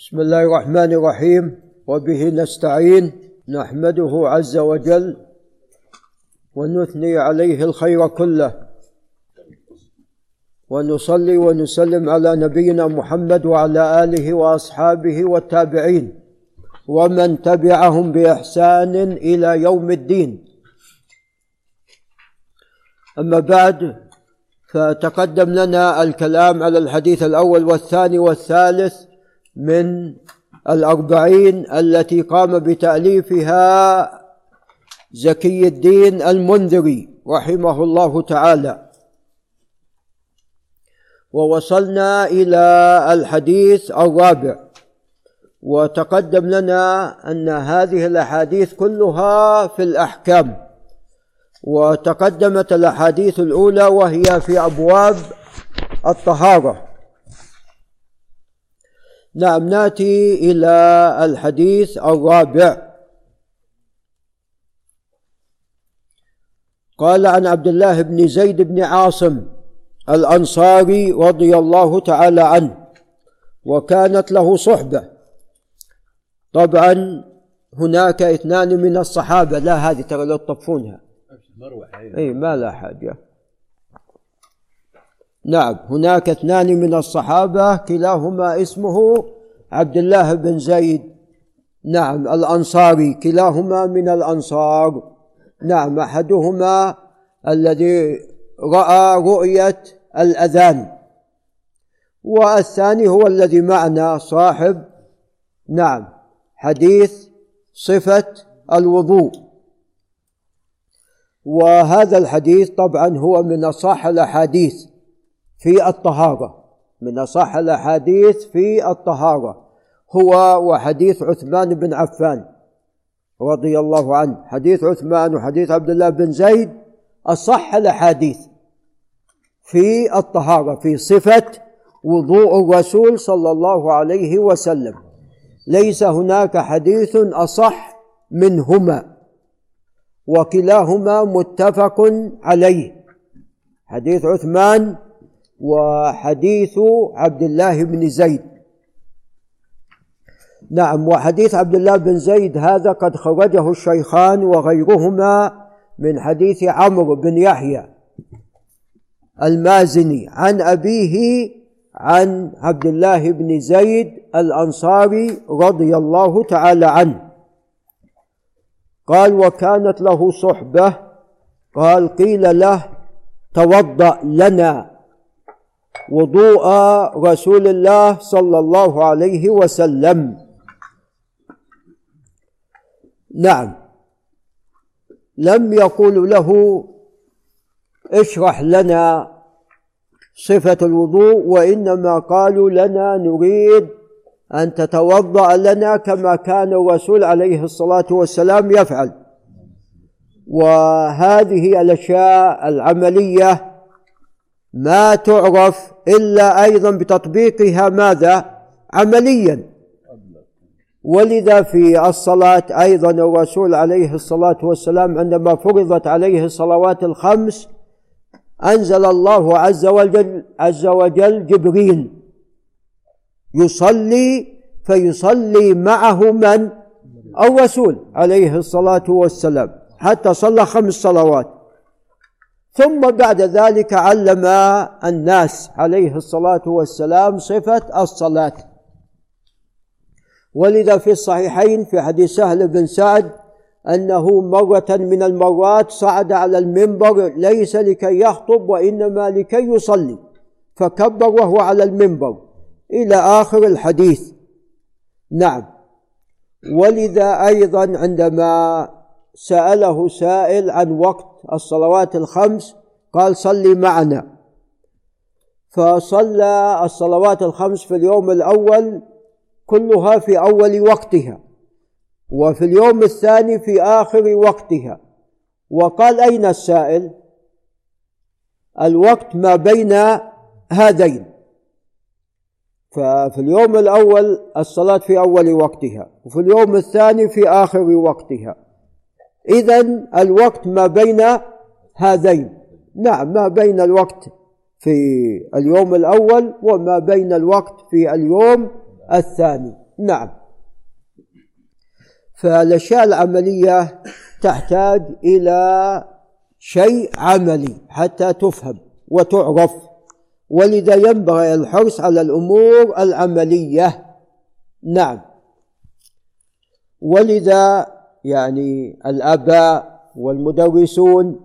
بسم الله الرحمن الرحيم. وبه نستعين. نحمده عز وجل. ونثني عليه الخير كله. ونصلي ونسلم على نبينا محمد وعلى آله وأصحابه والتابعين. ومن تبعهم بإحسان إلى يوم الدين. أما بعد فتقدم لنا الكلام على الحديث الأول والثاني والثالث. من الأربعين التي قام بتأليفها زكي الدين المنذري رحمه الله تعالى. ووصلنا إلى الحديث الرابع. وتقدم لنا أن هذه الأحاديث كلها في الأحكام. وتقدمت الأحاديث الأولى وهي في أبواب الطهارة. نعم نأتي إلى الحديث الرابع. قال عن عبد الله بن زيد بن عاصم الأنصاري رضي الله تعالى عنه وكانت له صحبة. طبعا هناك اثنان من الصحابة لا هذه ترى لو تطفونها. اي ما لا حاجة نعم. هناك اثنان من الصحابة كلاهما اسمه عبد الله بن زيد. نعم. الأنصاري كلاهما من الأنصار. نعم. أحدهما الذي رأى رؤية الأذان. والثاني هو الذي معنا صاحب. نعم. حديث صفة الوضوء. وهذا الحديث طبعا هو من أصح الأحاديث. في الطهارة. من أصح الأحاديث في الطهارة. هو وحديث عثمان بن عفان رضي الله عنه. حديث عثمان وحديث عبد الله بن زيد أصح الأحاديث في الطهارة في صفة وضوء الرسول صلى الله عليه وسلم. ليس هناك حديث أصح منهما وكلاهما متفق عليه. حديث عثمان وحديث عبد الله بن زيد. نعم وحديث عبد الله بن زيد هذا قد خرجه الشيخان وغيرهما من حديث عمرو بن يحيى المازني عن أبيه عن عبد الله بن زيد الأنصاري رضي الله تعالى عنه. قال وكانت له صحبة. قال قيل له توضأ لنا. وضوء رسول الله صلى الله عليه وسلم. نعم. لم يقول له اشرح لنا صفة الوضوء وإنما قالوا لنا نريد أن تتوضأ لنا كما كان الرسول عليه الصلاة والسلام يفعل. وهذه الأشياء العملية ما تعرف إلا أيضا بتطبيقها ماذا؟ عمليا. ولذا في الصلاة أيضا الرسول عليه الصلاة والسلام عندما فرضت عليه الصلوات الخمس أنزل الله عز وجل عز وجل جبريل يصلي فيصلي معه من؟ الرسول عليه الصلاة والسلام حتى صلى خمس صلوات. ثم بعد ذلك علم الناس عليه الصلاة والسلام صفة الصلاة. ولذا في الصحيحين في حديث سهل بن سعد أنه مرة من المرات صعد على المنبر ليس لكي يخطب وإنما لكي يصلي فكبر وهو على المنبر. إلى آخر الحديث. نعم. ولذا أيضا عندما سأله سائل عن وقت الصلوات الخمس قال صلي معنا. فصلى الصلوات الخمس في اليوم الأول كلها في أول وقتها وفي اليوم الثاني في آخر وقتها. وقال أين السائل؟ الوقت ما بين هذين. ففي اليوم الأول الصلاة في أول وقتها وفي اليوم الثاني في آخر وقتها. إذا الوقت ما بين هذين. نعم ما بين الوقت في اليوم الأول وما بين الوقت في اليوم الثاني. نعم. فالأشياء العملية تحتاج إلى شيء عملي حتى تفهم وتعرف. ولذا ينبغي الحرص على الأمور العملية. نعم. ولذا يعني الآباء والمدرسون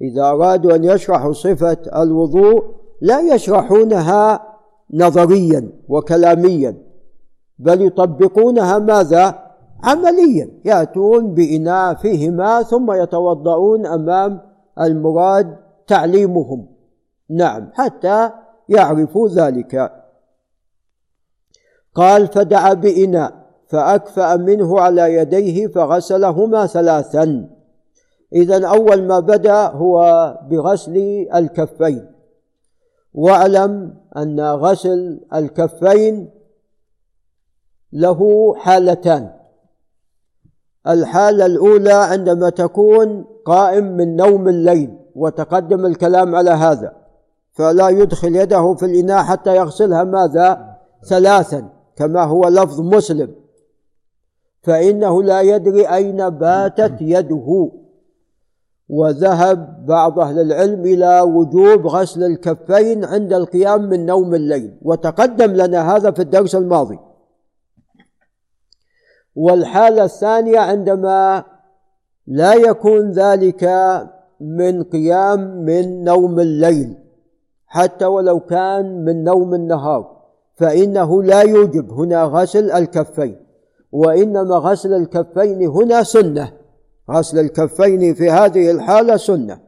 إذا أرادوا أن يشرحوا صفة الوضوء لا يشرحونها نظريا وكلاميا بل يطبقونها ماذا؟ عمليا يأتون بإناء فيه ماء ثم يتوضؤون أمام المراد تعليمهم. نعم حتى يعرفوا ذلك. قال فدعا بإناء. فأكفأ منه على يديه فغسلهما ثلاثا. إذا أول ما بدأ هو بغسل الكفين. واعلم أن غسل الكفين له حالتان. الحالة الأولى عندما تكون قائم من نوم الليل وتقدم الكلام على هذا فلا يدخل يده في الإناء حتى يغسلها ماذا؟ ثلاثا كما هو لفظ مسلم. فإنه لا يدري أين باتت يده. وذهب بعض أهل العلم إلى وجوب غسل الكفين عند القيام من نوم الليل. وتقدم لنا هذا في الدرس الماضي. والحالة الثانية عندما لا يكون ذلك من قيام من نوم الليل حتى ولو كان من نوم النهار فإنه لا يوجب هنا غسل الكفين. وإنما غسل الكفين هنا سنة. غسل الكفين في هذه الحالة سنة.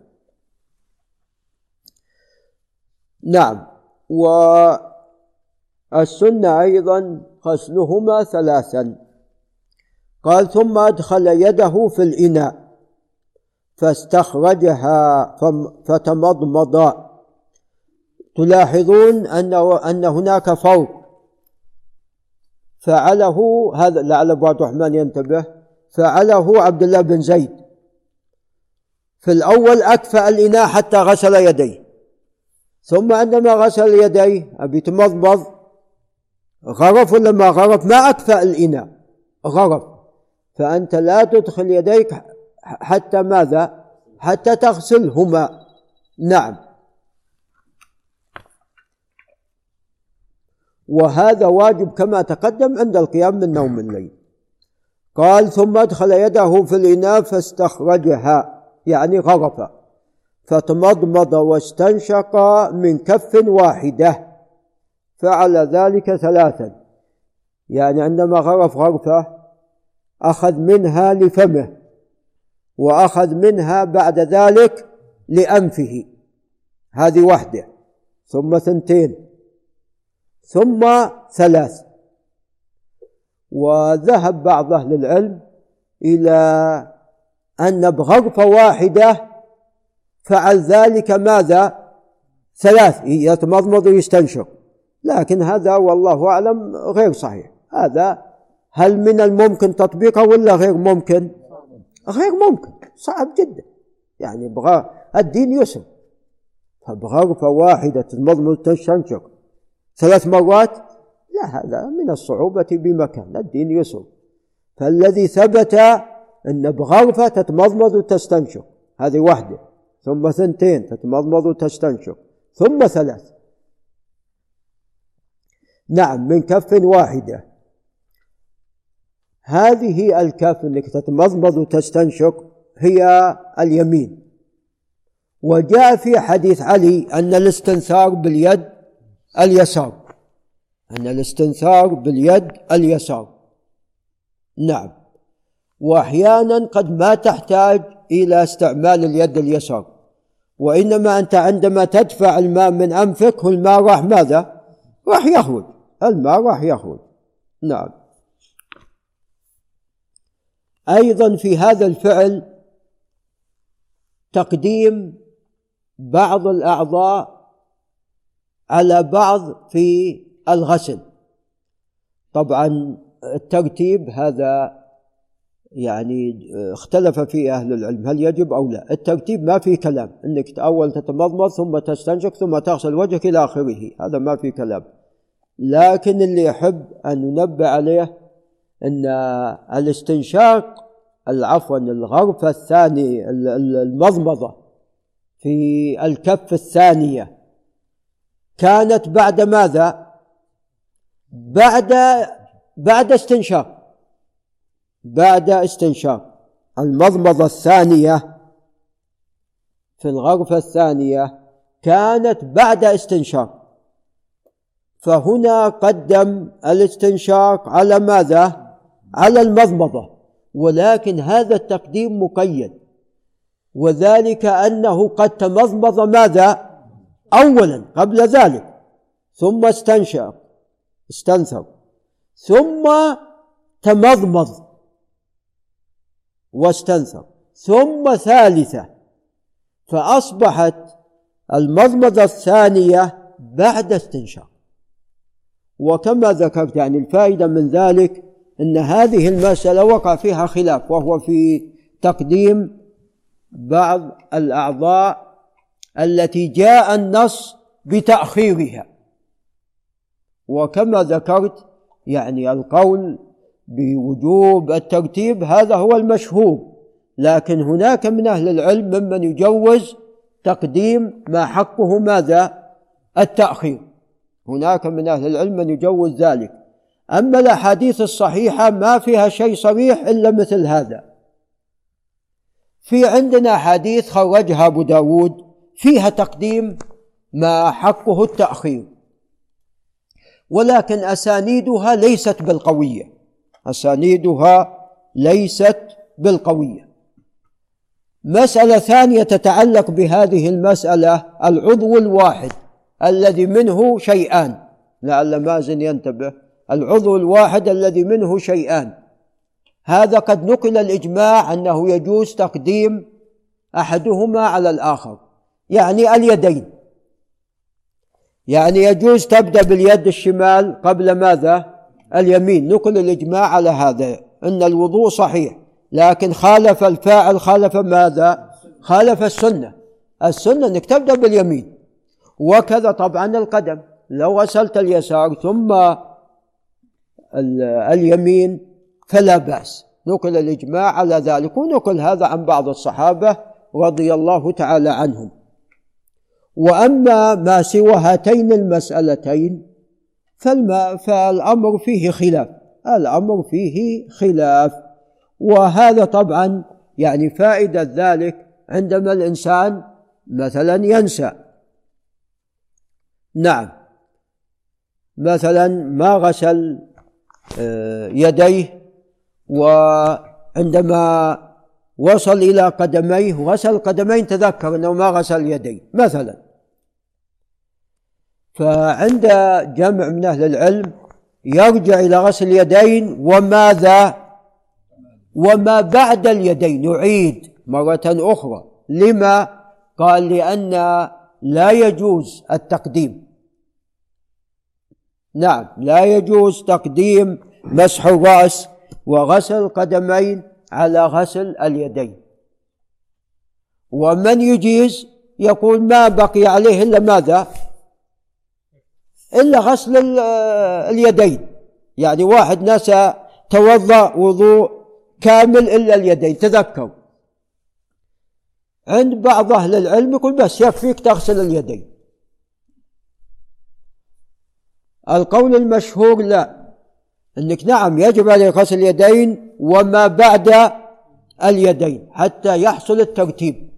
نعم. والسنة أيضا غسلهما ثلاثا. قال ثم أدخل يده في الإناء فاستخرجها فتمضمض. تلاحظون أنه أن هناك فرق فعله هذا لعل أبو عبد الرحمن ينتبه فعله عبد الله بن زيد. في الأول أكفأ الإناء حتى غسل يديه. ثم عندما غسل يديه أبي تمضمض غرف ولا ما غرف؟ ما أكفأ الإناء غرف. فأنت لا تدخل يديك حتى ماذا؟ حتى تغسلهما. نعم. وهذا واجب كما تقدم عند القيام من نوم الليل. قال ثم أدخل يده في الإناء فاستخرجها يعني غرف فتمضمض واستنشق من كف واحدة فعل ذلك ثلاثا. يعني عندما غرف غرفة أخذ منها لفمه وأخذ منها بعد ذلك لأنفه هذه واحدة. ثم ثنتين. ثم ثلاث. وذهب بعض أهل العلم إلى أن بغرفة واحدة فعل ذلك ماذا؟ ثلاث. يتمضمض ويستنشق. لكن هذا والله أعلم غير صحيح. هذا هل من الممكن تطبيقه ولا غير ممكن؟ غير ممكن. صعب جدا. يعني بغى الدين يسر. فبغرفة واحدة تتمضمض وتستنشق. ثلاث مرات؟ لا هذا من الصعوبة بمكان الدين يسر فالذي ثبت أن بغرفة تتمضمض وتستنشق هذه واحدة. ثم ثنتين تتمضمض وتستنشق ثم ثلاث. نعم من كف واحدة. هذه الكف انك تتمضمض وتستنشق هي اليمين. وجاء في حديث علي أن الاستنثار باليد اليسار. أن الاستنثار باليد اليسار. نعم. وأحيانا قد ما تحتاج إلى استعمال اليد اليسار. وإنما أنت عندما تدفع الماء من أنفك الماء راح ماذا؟ راح يخرج. الماء راح يخرج. نعم. أيضا في هذا الفعل تقديم بعض الأعضاء على بعض في الغسل. طبعا الترتيب هذا يعني اختلف فيه أهل العلم هل يجب أو لا؟ الترتيب ما في كلام أنك أول تتمضمض ثم تستنشق ثم تغسل وجهك إلى آخره هذا ما في كلام. لكن اللي يحب أن ننبه عليه أن الاستنشاق عفوا الغرفة الثانية المضمضة في الكف الثانية كانت بعد ماذا؟ بعد بعد استنشاق بعد استنشاق المضمضة الثانية في الغرفة الثانية كانت بعد استنشاق فهنا قدم الاستنشاق على ماذا؟ على المضمضة ولكن هذا التقديم مقيد وذلك أنه قد تمضمض ماذا؟ أولا قبل ذلك ثم استنشق استنثر ثم تمضمض واستنثر ثم ثالثة فأصبحت المضمضة الثانية بعد استنشاق. وكما ذكرت يعني الفائدة من ذلك أن هذه المسألة وقع فيها خلاف وهو في تقديم بعض الأعضاء التي جاء النص بتأخيرها. وكما ذكرت يعني القول بوجوب الترتيب هذا هو المشهور. لكن هناك من أهل العلم ممن يجوز تقديم ما حقه ماذا؟ التأخير. هناك من أهل العلم من يجوز ذلك. أما الأحاديث الصحيحة ما فيها شيء صريح إلا مثل هذا. في عندنا أحاديث خرجها أبو داود فيها تقديم ما حقه التأخير. ولكن أسانيدها ليست بالقوية. أسانيدها ليست بالقوية. مسألة ثانية تتعلق بهذه المسألة العضو الواحد الذي منه شيئان. لعل مازن ينتبه. العضو الواحد الذي منه شيئان. هذا قد نقل الإجماع أنه يجوز تقديم أحدهما على الآخر. يعني اليدين. يعني يجوز تبدأ باليد الشمال قبل ماذا؟ اليمين. نقل الإجماع على هذا أن الوضوء صحيح لكن خالف الفاعل خالف ماذا؟ خالف السنة. السنة أنك تبدأ باليمين. وكذا طبعا القدم. لو غسلت اليسار ثم اليمين فلا بأس. نقل الإجماع على ذلك ونقل هذا عن بعض الصحابة رضي الله تعالى عنهم. وأما ما سوى هاتين المسألتين فالأمر فيه خلاف. الأمر فيه خلاف. وهذا طبعا يعني فائدة ذلك عندما الإنسان مثلا ينسى. نعم. مثلا ما غسل آه، يديه وعندما وصل إلى قدميه غسل القدمين تذكر أنه ما غسل يديه مثلا. فعند جمع من أهل العلم يرجع إلى غسل اليدين وماذا؟ وما بعد اليدين يعيد مرة أخرى. لما؟ قال لأن لا يجوز التقديم. نعم لا يجوز تقديم مسح الرأس وغسل القدمين على غسل اليدين. ومن يجيز يقول ما بقي عليه إلا ماذا؟ إلا غسل اليدين. يعني واحد نسى توضأ وضوء كامل إلا اليدين. تذكر عند بعض أهل العلم يقول بس يكفيك تغسل اليدين. القول المشهور لا. أنك نعم يجب عليك غسل اليدين وما بعد اليدين حتى يحصل الترتيب.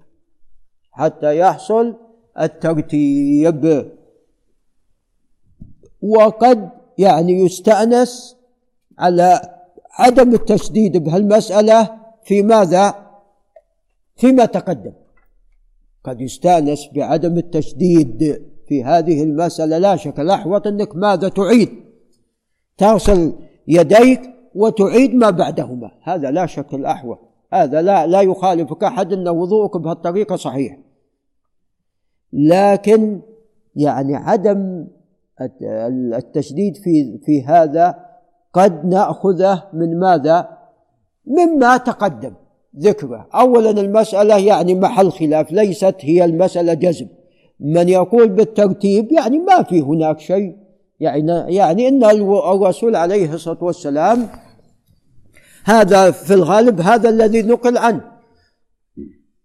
حتى يحصل الترتيب. وقد يعني يستأنس على عدم التشديد بهالمسألة في ماذا؟ فيما تقدم. قد يستأنس بعدم التشديد في هذه المسألة. لا شك الأحوط أنك ماذا تعيد. تغسل يديك وتعيد ما بعدهما. هذا لا شك الأحوط هذا لا لا يخالفك أحد أن وضوءك بهالطريقة صحيح. لكن يعني عدم التشديد في في هذا قد نأخذه من ماذا؟ مما تقدم ذكره، اولا المسألة يعني محل خلاف ليست هي المسألة جزم، من يقول بالترتيب يعني ما في هناك شيء. يعني يعني إن الرسول عليه الصلاة والسلام هذا في الغالب هذا الذي نقل عنه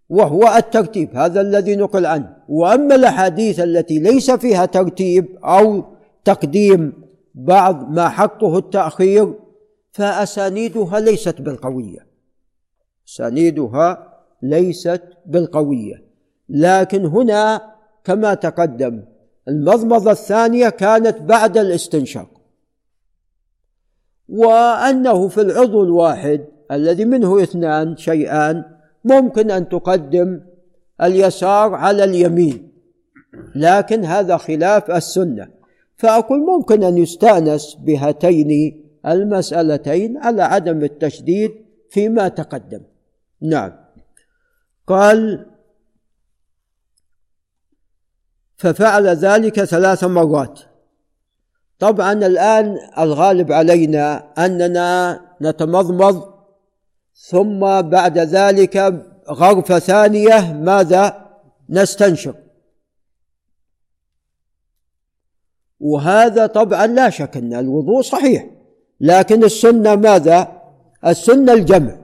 وهو الترتيب هذا الذي نقل عنه. وأما الأحاديث التي ليس فيها ترتيب أو تقديم بعض ما حقه التأخير فأسانيدها ليست بالقوية. أسانيدها ليست بالقوية. لكن هنا كما تقدم المضمضة الثانية كانت بعد الاستنشاق. وأنه في العضو الواحد الذي منه اثنان شيئان ممكن أن تقدم اليسار على اليمين. لكن هذا خلاف السنة. فأقول ممكن أن يستأنس بهاتين المسألتين على عدم التشديد فيما تقدم. نعم. قال ففعل ذلك ثلاث مرات. طبعا الآن الغالب علينا أننا نتمضمض ثم بعد ذلك غرفة ثانية ماذا؟ نستنشق. وهذا طبعا لا شك أن الوضوء صحيح لكن السنة ماذا؟ السنة الجمع.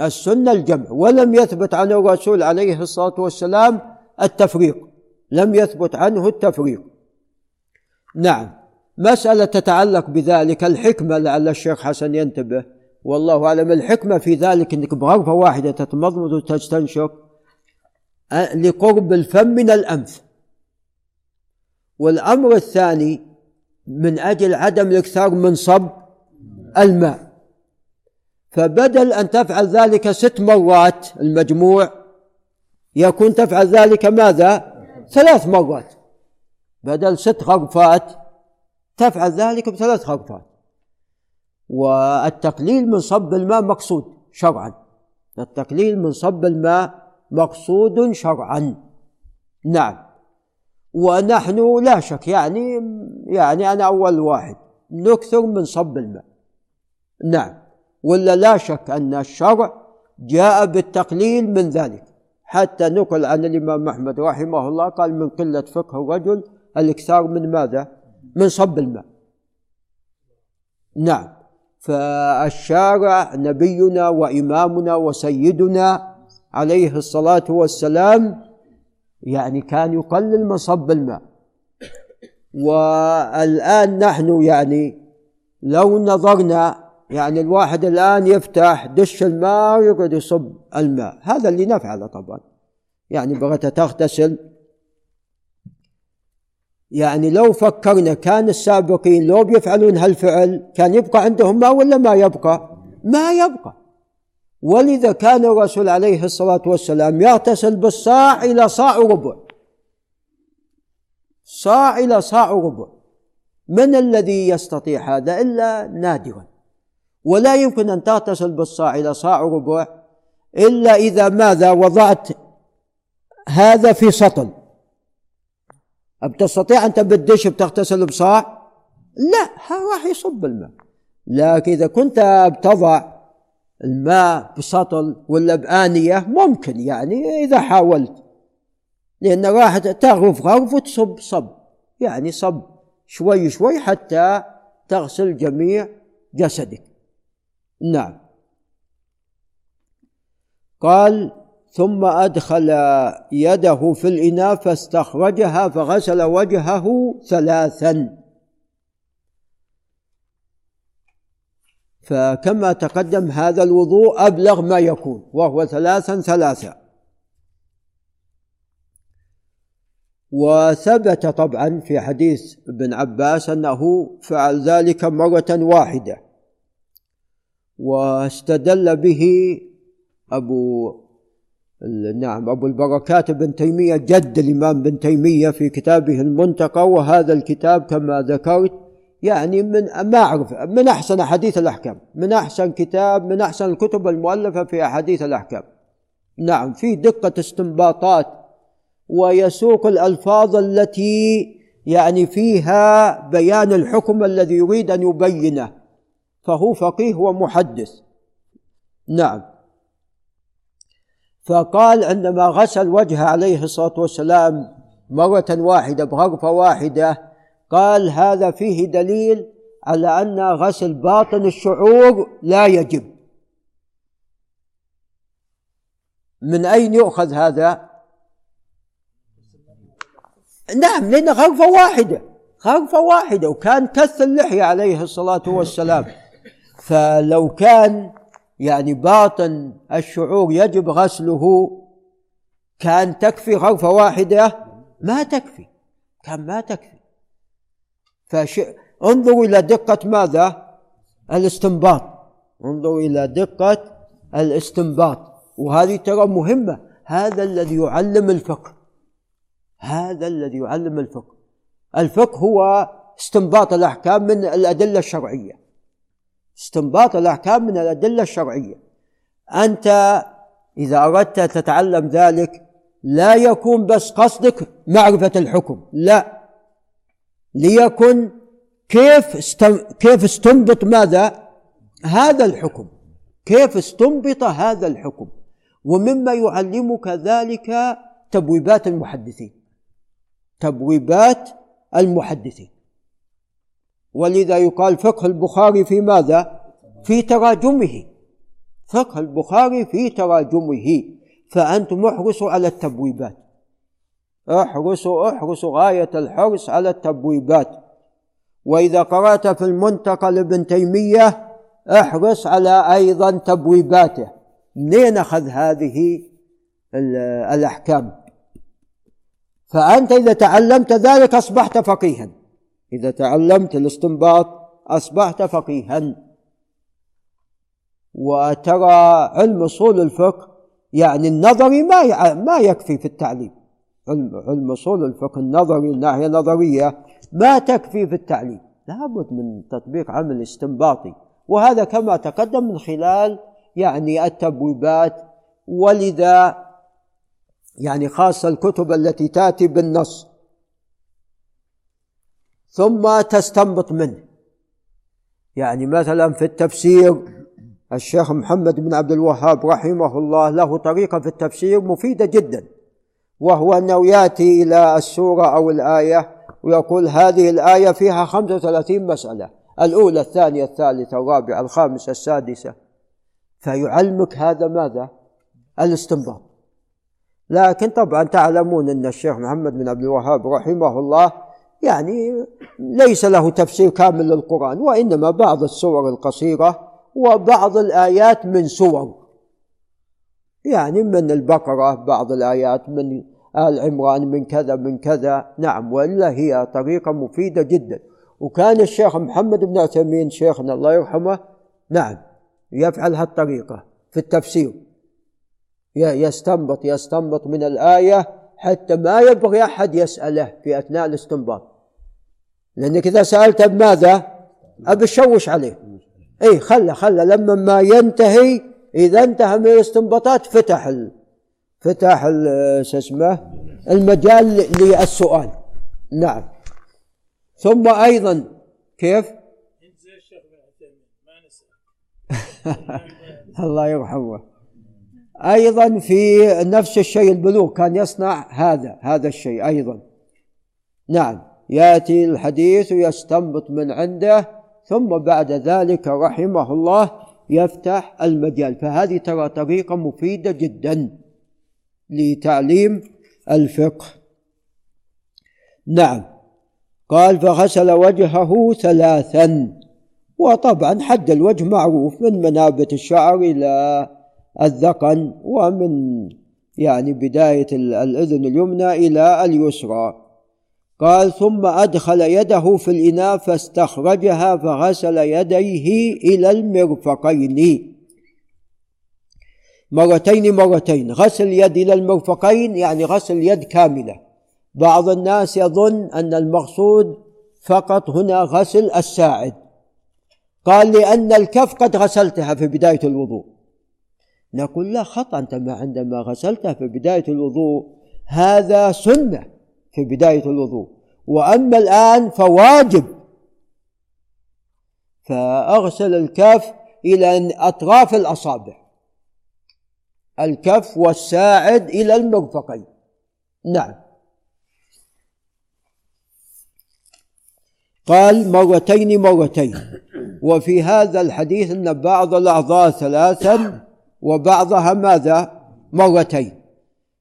السنة الجمع. ولم يثبت عن الرسول عليه الصلاة والسلام التفريق. لم يثبت عنه التفريق. نعم مسألة تتعلق بذلك الحكمة لعل الشيخ حسن ينتبه. والله أعلم الحكمة في ذلك إنك بغرفة واحدة تتمضمض وتستنشق لقرب الفم من الأنف. والأمر الثاني من أجل عدم الإكثار من صب الماء. فبدل أن تفعل ذلك ست مرات المجموع يكون تفعل ذلك ماذا؟ ثلاث مرات بدل ست غرفات تفعل ذلك بثلاث غرفات والتقليل من صب الماء مقصود شرعا. التقليل من صب الماء مقصود شرعا. نعم. ونحن لا شك يعني يعني أنا أول واحد نكثر من صب الماء. نعم. ولا لا شك أن الشرع جاء بالتقليل من ذلك. حتى نقل عن الإمام أحمد رحمه الله قال من قلة فقه الرجل الإكثار من ماذا؟ من صب الماء. نعم. فالشارع نبينا وإمامنا وسيدنا عليه الصلاة والسلام يعني كان يقلل من صب الماء. والآن نحن يعني لو نظرنا يعني الواحد الآن يفتح دش الماء ويقعد يصب الماء. هذا اللي نفعله طبعا. يعني بغيت تغتسل. يعني لو فكرنا كان السابقين لو بيفعلون هالفعل كان يبقى عندهم ماء ولا ما يبقى؟ ما يبقى. ولذا كان الرسول عليه الصلاة والسلام يغتسل بالصاع إلى صاع ربع. صاع إلى صاع ربع. من الذي يستطيع هذا؟ إلا نادرا. ولا يمكن أن تغتسل بالصاع إلى صاع ربع إلا إذا ماذا وضعت هذا في سطل بتستطيع أنت بالدش بتغتسل بصاع؟ لا راح يصب الماء لكن إذا كنت بتضع الماء بسطل ولا بآنية ممكن يعني إذا حاولت. لأن راح تغرف غرف وتصب صب. يعني صب شوي شوي حتى تغسل جميع جسدك. نعم. قال ثم أدخل يده في الإناء فاستخرجها فغسل وجهه ثلاثا. فكما تقدم هذا الوضوء أبلغ ما يكون وهو ثلاثا ثلاثا وثبت طبعا في حديث ابن عباس أنه فعل ذلك مرة واحدة. واستدل به أبو نعم أبو البركات بن تيمية جد الإمام بن تيمية في كتابه المنتقى وهذا الكتاب كما ذكرت يعني من ما أعرف من أحسن أحاديث الأحكام من أحسن كتاب من أحسن الكتب المؤلفة في أحاديث الأحكام. نعم في دقة استنباطات ويسوق الألفاظ التي يعني فيها بيان الحكم الذي يريد أن يبينه. فهو فقيه ومحدث. نعم. فقال عندما غسل وجهه عليه الصلاة والسلام مرة واحدة بغرفة واحدة قال هذا فيه دليل على أن غسل باطن الشعور لا يجب. من أين يؤخذ هذا؟ نعم لأن غرفة واحدة غرفة واحدة وكان كث اللحية عليه الصلاة والسلام. فلو كان يعني باطن الشعور يجب غسله كان تكفي غرفة واحدة؟ ما تكفي كان ما تكفي. فش... انظروا إلى دقة ماذا؟ الاستنباط. انظروا إلى دقة الاستنباط. وهذه ترى مهمة هذا الذي يعلم الفقه. هذا الذي يعلم الفقه. الفقه هو استنباط الأحكام من الأدلة الشرعية. استنباط الأحكام من الأدلة الشرعية. أنت إذا أردت تتعلم ذلك لا يكون بس قصدك معرفة الحكم لا. ليكن كيف استم... كيف استنبط ماذا؟ هذا الحكم. كيف استنبط هذا الحكم؟ ومما يعلمك ذلك تبويبات المحدثين. تبويبات المحدثين. ولذا يقال فقه البخاري في ماذا؟ في تراجمه. فقه البخاري في تراجمه. فأنتم احرصوا على التبويبات. احرصوا احرصوا غاية الحرص على التبويبات. وإذا قرأت في المنتقى لابن تيمية احرص على أيضا تبويباته. منين أخذ هذه الأحكام؟ فأنت إذا تعلمت ذلك أصبحت فقيها. إذا تعلمت الاستنباط أصبحت فقيها. وترى علم أصول الفقه يعني النظري ما ما يكفي في التعليم. علم علم أصول الفقه النظري الناحية النظرية ما تكفي في التعليم. لابد من تطبيق عمل استنباطي. وهذا كما تقدم من خلال يعني التبويبات. ولذا يعني خاصة الكتب التي تأتي بالنص. ثم تستنبط منه. يعني مثلا في التفسير الشيخ محمد بن عبد الوهاب رحمه الله له طريقة في التفسير مفيدة جدا وهو أنه يأتي إلى السورة أو الآية ويقول هذه الآية فيها 35 مسألة الأولى الثانية الثالثة الرابعة الخامسة السادسة. فيعلمك هذا ماذا؟ الاستنباط. لكن طبعا تعلمون أن الشيخ محمد بن عبد الوهاب رحمه الله يعني ليس له تفسير كامل للقرآن وإنما بعض السور القصيرة وبعض الآيات من سور. يعني من البقرة بعض الآيات من آل عمران من كذا من كذا. نعم وإلا هي طريقة مفيدة جدا. وكان الشيخ محمد بن عثيمين شيخنا الله يرحمه نعم يفعل هالطريقة في التفسير. يستنبط يستنبط من الآية حتى ما يبغي أحد يسأله في أثناء الاستنباط. لأنك إذا سألت بماذا؟ أبي تشوش عليه. اي خلى خلى لما ما ينتهي إذا انتهى من الاستنباطات فتح ال... فتح شو اسمه؟ المجال للسؤال. نعم. ثم أيضا كيف؟ الله يرحمه. أيضا في نفس الشيء البلوغ كان يصنع هذا هذا الشيء أيضا. نعم. يأتي الحديث ويستنبط من عنده ثم بعد ذلك رحمه الله يفتح المجال. فهذه ترى طريقة مفيدة جدا لتعليم الفقه. نعم. قال فغسل وجهه ثلاثا. وطبعا حد الوجه معروف من منابت الشعر إلى الذقن ومن يعني بداية الأذن اليمنى إلى اليسرى. قال ثم أدخل يده في الإناء فاستخرجها فغسل يديه إلى المرفقين. مرتين مرتين. غسل اليد إلى المرفقين يعني غسل اليد كاملة. بعض الناس يظن أن المقصود فقط هنا غسل الساعد. قال لأن الكف قد غسلتها في بداية الوضوء. نقول لا خطأ أنت ما عندما غسلتها في بداية الوضوء هذا سنة. في بداية الوضوء. وأما الآن فواجب. فأغسل الكف إلى أطراف الأصابع. الكف والساعد إلى المرفقين. نعم. قال مرتين مرتين. وفي هذا الحديث أن بعض الأعضاء ثلاثا وبعضها ماذا؟ مرتين.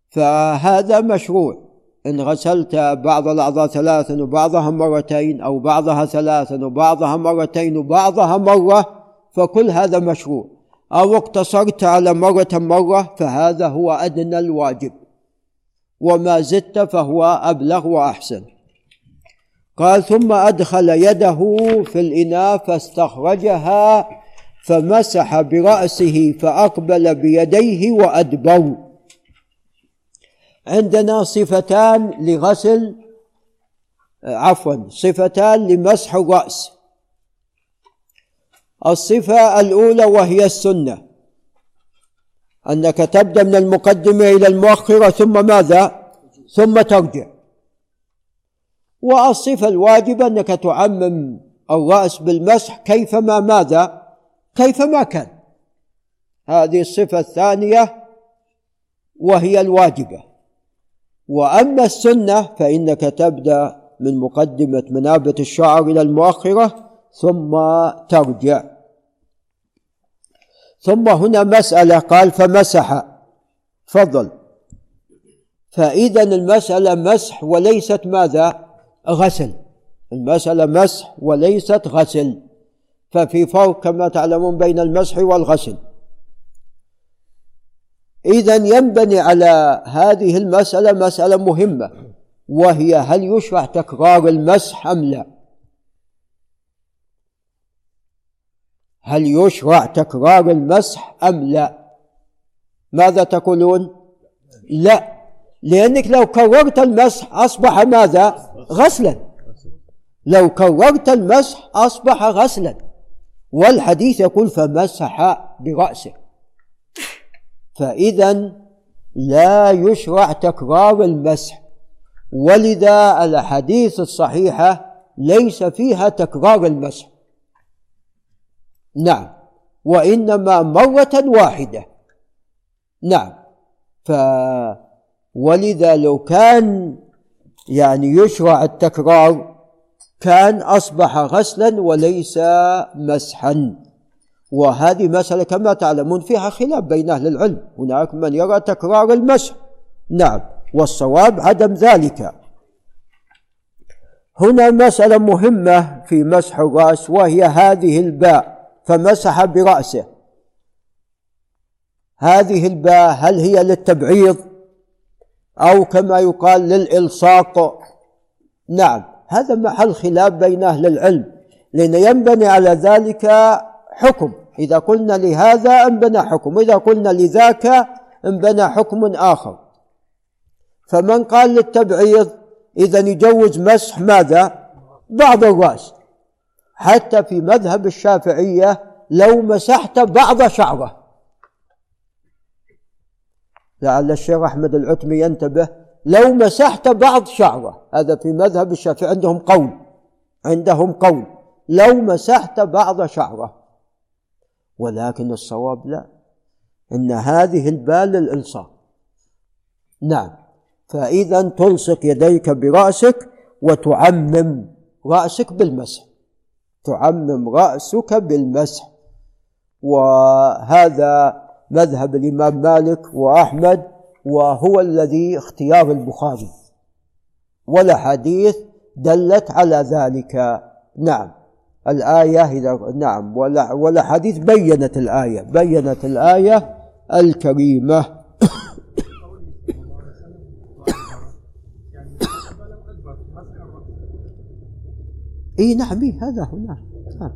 فهذا مشروع. إن غسلت بعض الأعضاء ثلاثا وبعضها مرتين أو بعضها ثلاثا وبعضها مرتين وبعضها مرة فكل هذا مشروع. أو اقتصرت على مرة مرة فهذا هو أدنى الواجب. وما زدت فهو أبلغ وأحسن. قال ثم أدخل يده في الإناء فاستخرجها فمسح برأسه فأقبل بيديه وأدبر. عندنا صفتان لغسل عفوا صفتان لمسح الرأس الصفة الأولى وهي السنة. أنك تبدأ من المقدمة إلى المؤخرة ثم ماذا؟ ثم ترجع. والصفة الواجبة أنك تعمم الرأس بالمسح كيفما ماذا؟ كيفما كان. هذه الصفة الثانية وهي الواجبة. وأما السنة فإنك تبدأ من مقدمة منابت الشعر إلى المؤخرة ثم ترجع. ثم هنا مسألة قال فمسح. فضل فإذا المسألة مسح وليست ماذا؟ غسل. المسألة مسح وليست غسل. ففي فرق كما تعلمون بين المسح والغسل. إذا ينبني على هذه المسألة مسألة مهمة وهي هل يشرع تكرار المسح أم لا؟ هل يشرع تكرار المسح أم لا؟ ماذا تقولون؟ لا لأنك لو كررت المسح أصبح ماذا؟ غسلا لو كررت المسح أصبح غسلا والحديث يقول فمسح برأسه فإذا لا يشرع تكرار المسح. ولذا الأحاديث الصحيحة ليس فيها تكرار المسح. نعم. وإنما مرة واحدة. نعم. ف ولذا لو كان يعني يشرع التكرار كان أصبح غسلا وليس مسحا. وهذه مسألة كما تعلمون فيها خلاف بين أهل العلم. هناك من يرى تكرار المسح نعم. والصواب عدم ذلك. هنا مسألة مهمة في مسح الرأس وهي هذه الباء. فمسح برأسه. هذه الباء هل هي للتبعيض؟ أو كما يقال للإلصاق؟ نعم. هذا محل خلاف بين أهل العلم. لأن ينبني على ذلك حكم. إذا قلنا لهذا انبنى حكم وإذا قلنا لذاك انبنى حكم آخر. فمن قال للتبعيض إذا يجوز مسح ماذا؟ بعض الرأس. حتى في مذهب الشافعية لو مسحت بعض شعرة. لعل الشيخ أحمد العتمي ينتبه لو مسحت بعض شعرة. هذا في مذهب الشافعي عندهم قول عندهم قول. لو مسحت بعض شعرة. ولكن الصواب لا. إن هذه البال للإلصاق نعم. فإذا تلصق يديك برأسك وتعمم رأسك بالمسح. تعمم رأسك بالمسح. وهذا مذهب الإمام مالك وأحمد وهو الذي اختيار البخاري. والأحاديث دلت على ذلك. نعم. الآية إذا نعم والأحاديث بينت الآية بينت الآية الكريمة إي نعم إيه هذا هنا نعم.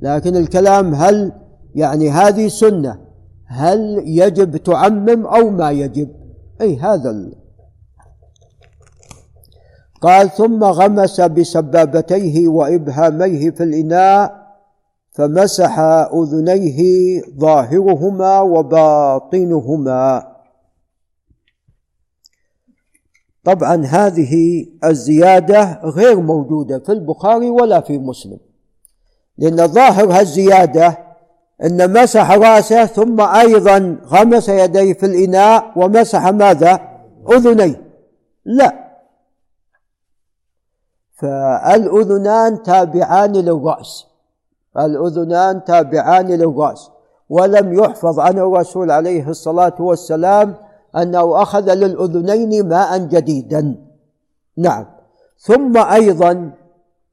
لكن الكلام هل يعني هذه سنة هل يجب تعمم أو ما يجب إي هذا. قال ثم غمس بسبابتيه وإبهاميه في الإناء فمسح أذنيه ظاهرهما وباطنهما. طبعا هذه الزيادة غير موجودة في البخاري ولا في مسلم لأن ظاهر الزياده إن مسح رأسه ثم أيضا غمس يديه في الإناء ومسح ماذا؟ أذنيه. لا. فالأذنان تابعان للرأس. الاذنان تابعان للرأس. ولم يحفظ عن الرسول عليه الصلاة والسلام أنه أخذ للأذنين ماء جديدا. نعم. ثم أيضا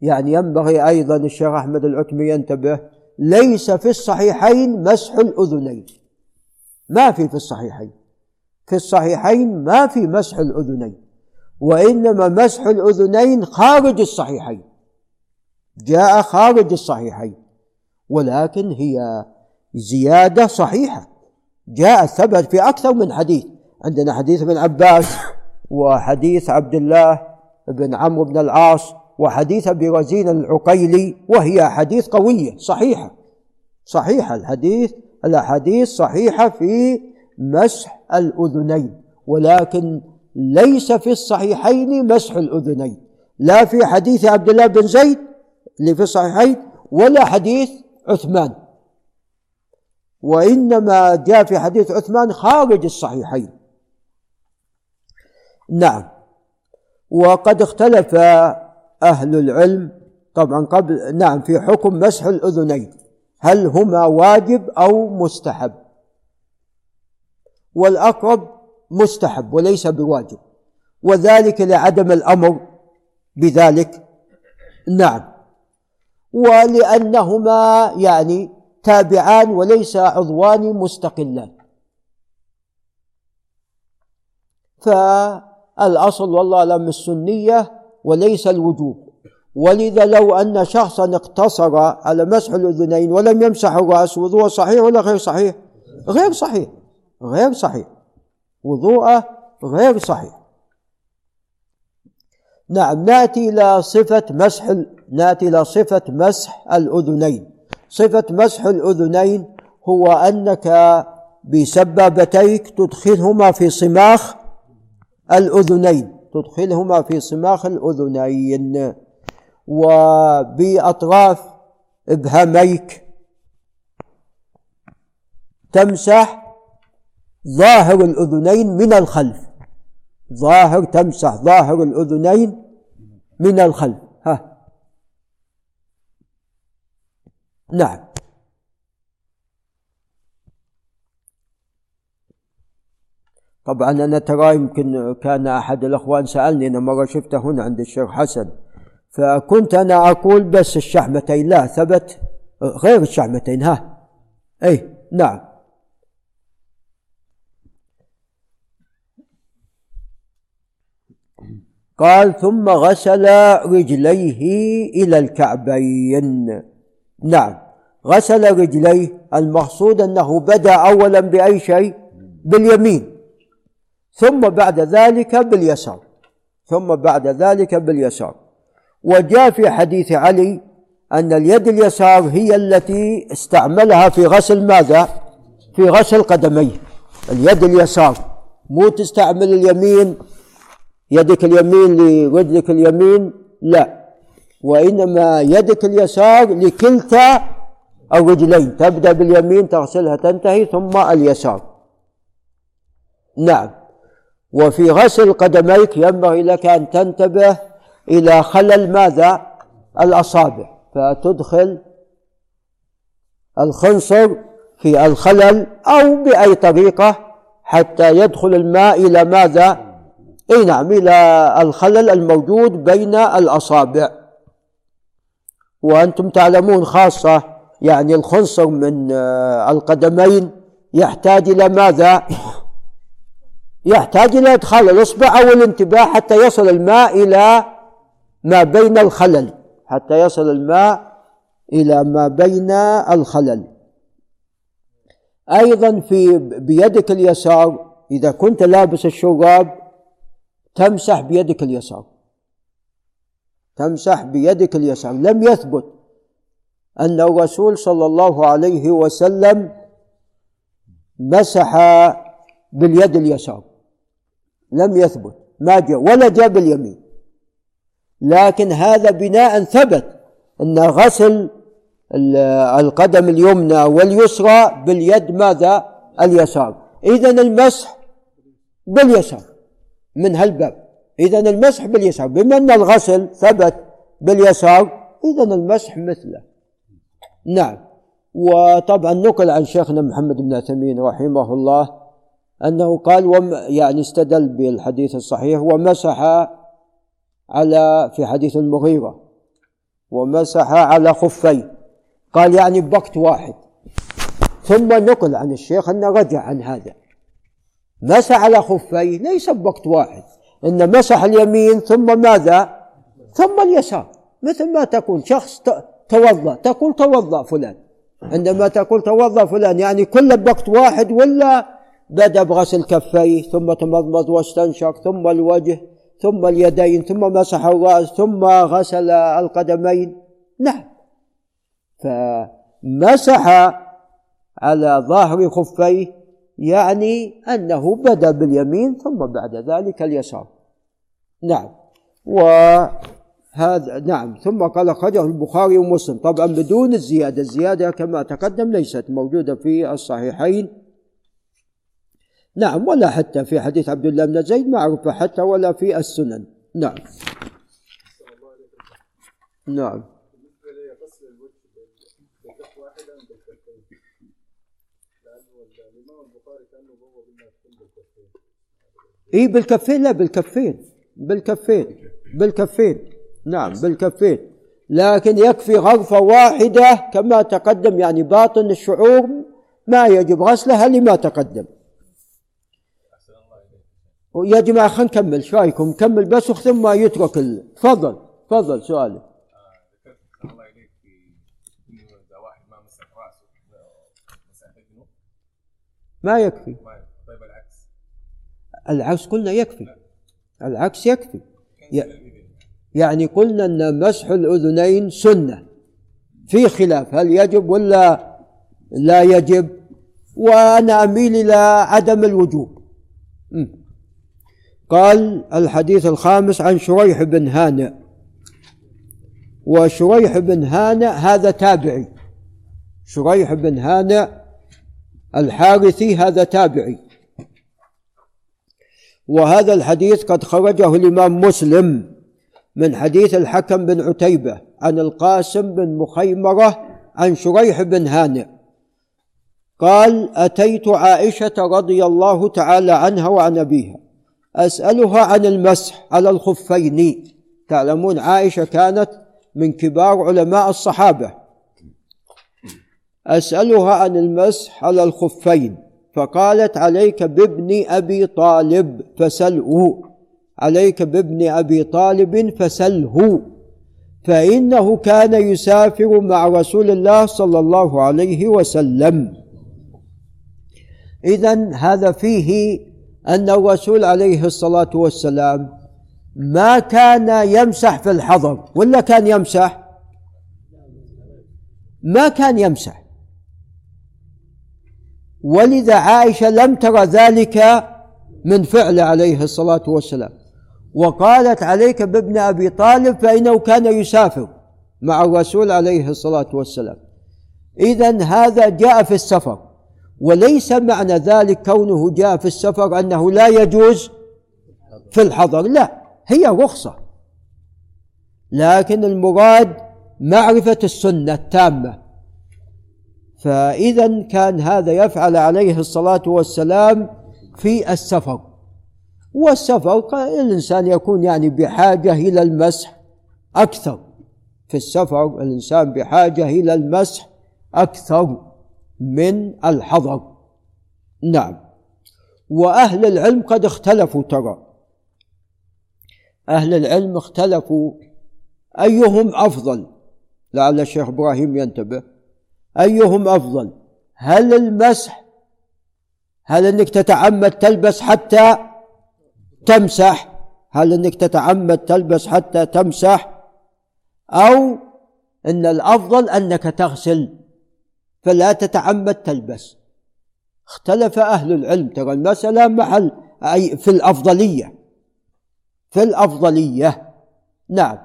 يعني ينبغي أيضا الشيخ أحمد العتمي ينتبه ليس في الصحيحين مسح الأذنين. ما في في الصحيحين. في الصحيحين ما في مسح الأذنين. وإنما مسح الأذنين خارج الصحيحين. جاء خارج الصحيحين ولكن هي زيادة صحيحة. جاء ثبت في أكثر من حديث. عندنا حديث ابن عباس وحديث عبد الله بن عمرو بن العاص وحديث أبي رزين العقيلي وهي احاديث قوية صحيحة. صحيحه الحديث الأحاديث صحيحة في مسح الأذنين ولكن ليس في الصحيحين مسح الأذنين لا في حديث عبد الله بن زيد اللي في الصحيحين ولا حديث عثمان. وإنما جاء في حديث عثمان خارج الصحيحين. نعم. وقد اختلف أهل العلم طبعا قبل نعم في حكم مسح الأذنين هل هما واجب أو مستحب؟ والأقرب مستحب وليس بواجب وذلك لعدم الأمر بذلك. نعم. ولأنهما يعني تابعان وليس عضوان مستقلان. فالأصل والله لم السنية وليس الوجوب. ولذا لو أن شخصا اقتصر على مسح الأذنين ولم يمسح الراس وضوء صحيح ولا غير صحيح؟ غير صحيح. غير صحيح. وضوءه غير صحيح. نعم ناتي إلى صفة مسح ناتي إلى صفة مسح الأذنين. صفة مسح الأذنين هو أنك بسبابتيك تدخلهما في صماخ الأذنين. تدخلهما في صماخ الأذنين. وبأطراف إبهاميك تمسح ظاهر الأذنين من الخلف. ظاهر تمسح ظاهر الأذنين من الخلف. ها. نعم. طبعا أنا ترى يمكن كان أحد الأخوان سألني أنا مرة شفته هنا عند الشيخ حسن. فكنت أنا أقول بس الشحمتين لا ثبت غير الشحمتين ها. أي نعم. قال ثم غسل رجليه إلى الكعبين. نعم غسل رجليه. المقصود أنه بدأ أولا بأي شيء؟ باليمين. ثم بعد ذلك باليسار. ثم بعد ذلك باليسار. وجاء في حديث علي أن اليد اليسار هي التي استعملها في غسل ماذا؟ في غسل قدميه. اليد اليسار مو تستعمل اليمين يدك اليمين لرجلك اليمين لا. وإنما يدك اليسار لكلتا الرجلين تبدأ باليمين تغسلها تنتهي ثم اليسار. نعم. وفي غسل قدميك ينبغي لك أن تنتبه إلى خلل ماذا؟ الأصابع. فتدخل الخنصر في الخلل أو بأي طريقة حتى يدخل الماء إلى ماذا؟ اي نعم إلى الخلل الموجود بين الأصابع. وأنتم تعلمون خاصة يعني الخنصر من آه، القدمين يحتاج إلى ماذا؟ يحتاج إلى إدخال الإصبع أو الانتباه حتى يصل الماء إلى ما بين الخلل. حتى يصل الماء إلى ما بين الخلل. أيضا في بيدك اليسار إذا كنت لابس الشراب تمسح بيدك اليسار. تمسح بيدك اليسار. لم يثبت أن الرسول صلى الله عليه وسلم مسح باليد اليسار. لم يثبت. ما جاء. ولا جاء باليمين. لكن هذا بناء ثبت أن غسل القدم اليمنى واليسرى باليد ماذا؟ اليسار. إذا المسح باليسار. من هالباب. إذا المسح باليسار بما أن الغسل ثبت باليسار إذا المسح مثله. نعم. وطبعا نقل عن شيخنا محمد بن عثيمين رحمه الله أنه قال وم يعني استدل بالحديث الصحيح ومسح على في حديث المغيرة. ومسح على خفيه قال يعني بوقت واحد. ثم نقل عن الشيخ أنه رجع عن هذا. مسح على خفيه ليس بوقت واحد. إن مسح اليمين ثم ماذا؟ ثم اليسار. مثل ما تقول شخص توضأ تقول توضأ فلان. عندما تقول توضأ فلان يعني كله بوقت واحد ولا بدأ بغسل كفيه ثم تمضمض واستنشق ثم الوجه ثم اليدين ثم مسح الرأس ثم غسل القدمين. نعم. فمسح على ظهر خفيه يعني أنه بدأ باليمين ثم بعد ذلك اليسار. نعم. وهذا نعم. ثم قال أخرجه البخاري ومسلم. طبعا بدون الزيادة. الزيادة كما تقدم ليست موجودة في الصحيحين. نعم. ولا حتى في حديث عبد الله بن زيد معروفة حتى ولا في السنن. نعم. نعم. اي بالكفين لا بالكفين بالكفين بالكفين نعم بالكفين. لكن يكفي غرفة واحدة كما تقدم يعني باطن الشعور ما يجب غسلها لما تقدم. يا جماعة خلينا نكمل. إيش رأيكم؟ نكمل بس ثم يترك. تفضل تفضل سؤالك ما يكفي؟ العكس قلنا يكفي. العكس يكفي. يعني قلنا أن مسح الأذنين سنة. في خلاف هل يجب ولا لا يجب؟ وأنا أميل إلى عدم الوجوب. قال الحديث الخامس عن شريح بن هانئ. وشريح بن هانئ هذا تابعي. شريح بن هانئ الحارثي هذا تابعي. وهذا الحديث قد خرجه الإمام مسلم من حديث الحكم بن عتيبة عن القاسم بن مخيمرة عن شريح بن هانئ. قال أتيت عائشة رضي الله تعالى عنها وعن أبيها. أسألها عن المسح على الخفين. تعلمون عائشة كانت من كبار علماء الصحابة. أسألها عن المسح على الخفين. فقالت عليك بابن أبي طالب فسله. عليك بابن أبي طالب فسله. فإنه كان يسافر مع رسول الله صلى الله عليه وسلم. إذا هذا فيه أن الرسول عليه الصلاة والسلام ما كان يمسح في الحضر ولا كان يمسح؟ ما كان يمسح. ولذا عائشة لم ترى ذلك من فعله عليه الصلاة والسلام. وقالت عليك بابن أبي طالب فإنه كان يسافر مع الرسول عليه الصلاة والسلام. إذا هذا جاء في السفر وليس معنى ذلك كونه جاء في السفر أنه لا يجوز في الحضر لا هي رخصة. لكن المراد معرفة السنة التامة. فإذا كان هذا يفعل عليه الصلاة والسلام في السفر. والسفر الإنسان يكون يعني بحاجة إلى المسح أكثر. في السفر الإنسان بحاجة إلى المسح أكثر من الحضر. نعم. وأهل العلم قد اختلفوا ترى. أهل العلم اختلفوا أيهم أفضل. لعل الشيخ إبراهيم ينتبه. أيهم أفضل؟ هل المسح هل إنك تتعمد تلبس حتى تمسح؟ هل إنك تتعمد تلبس حتى تمسح؟ أو إن الأفضل أنك تغسل فلا تتعمد تلبس. اختلف أهل العلم ترى المسألة محل أي في الأفضلية. في الأفضلية نعم.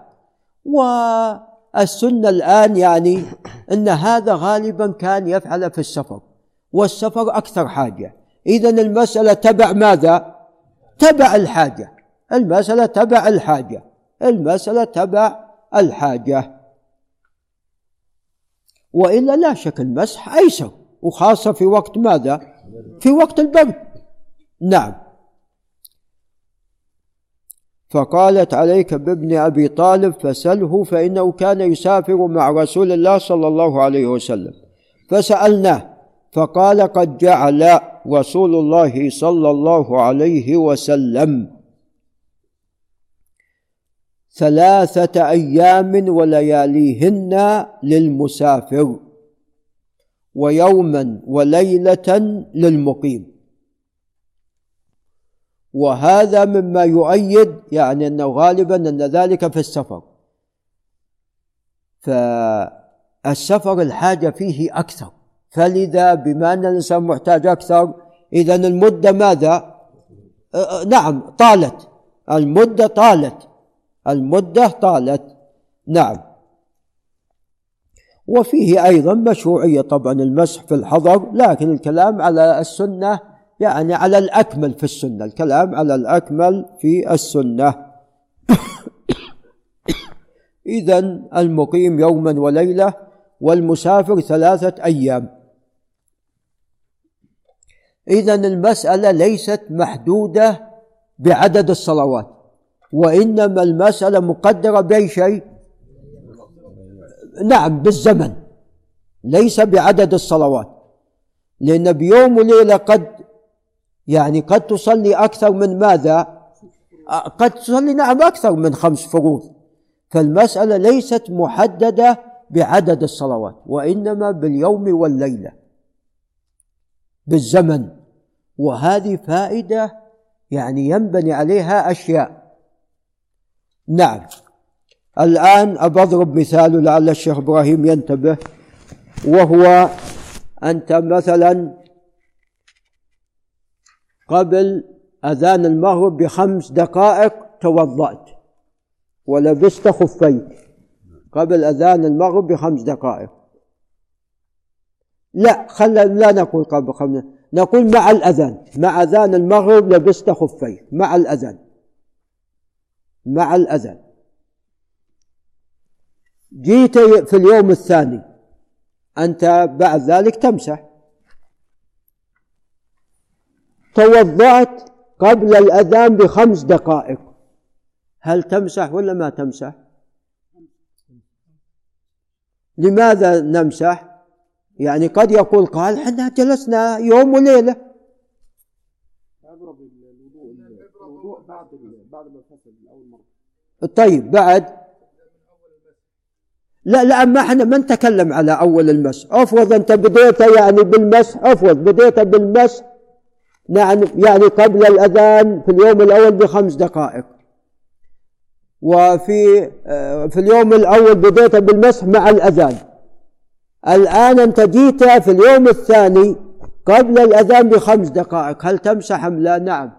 والسنة الآن يعني أن هذا غالبا كان يفعل في السفر والسفر أكثر حاجة. إذا المسألة تبع ماذا؟ تبع الحاجة. المسألة تبع الحاجة. المسألة تبع الحاجة. وإلا لا شك المسح أيسر وخاصة في وقت ماذا؟ في وقت البرد. نعم. فقالت عليك بابن أبي طالب فسله فإنه كان يسافر مع رسول الله صلى الله عليه وسلم. فسألناه فقال قد جعل رسول الله صلى الله عليه وسلم. ثلاثة أيام ولياليهن للمسافر ويوما وليلة للمقيم. وهذا مما يؤيد يعني أنه غالبا أن ذلك في السفر. فالسفر الحاجة فيه أكثر. فلذا بما أن الإنسان محتاج أكثر إذا المدة ماذا؟ نعم طالت. المدة طالت. المدة طالت. نعم. وفيه أيضا مشروعية طبعا المسح في الحضر لكن الكلام على السنة يعني على الأكمل في السنة. الكلام على الأكمل في السنة. إذا المقيم يوما وليلة والمسافر ثلاثة أيام. إذا المسألة ليست محدودة بعدد الصلوات وإنما المسألة مقدرة بأي شيء؟ نعم بالزمن. ليس بعدد الصلوات. لأن بيوم وليلة قد يعني قد تصلي أكثر من ماذا؟ قد تصلي نعم أكثر من خمس فروض. فالمسألة ليست محددة بعدد الصلوات وإنما باليوم والليلة بالزمن. وهذه فائدة يعني ينبني عليها أشياء. نعم. الآن أبضرب مثال لعل الشيخ إبراهيم ينتبه وهو أنت مثلا قبل أذان المغرب بخمس دقائق توضأت ولبست خفيك قبل أذان المغرب بخمس دقائق. لا خلنا لا نقول قبل خمس نقول مع الأذان. مع أذان المغرب لبست خفيك مع الأذان. مع الأذان. جيت في اليوم الثاني أنت بعد ذلك تمسح. توضأت قبل الأذان بخمس دقائق. هل تمسح ولا ما تمسح؟ لماذا نمسح؟ يعني قد يقول قال إحنا جلسنا يوم وليلة. طيب بعد. لا لا ما إحنا ما نتكلم على أول المس افرض أنت بديت يعني بالمس افرض بديت بالمس نعم يعني قبل الأذان في اليوم الأول بخمس دقائق. وفي آه، في اليوم الأول بديت بالمسح مع الأذان. الآن أنت جيت في اليوم الثاني قبل الأذان بخمس دقائق. هل تمسح أم لا؟ نعم.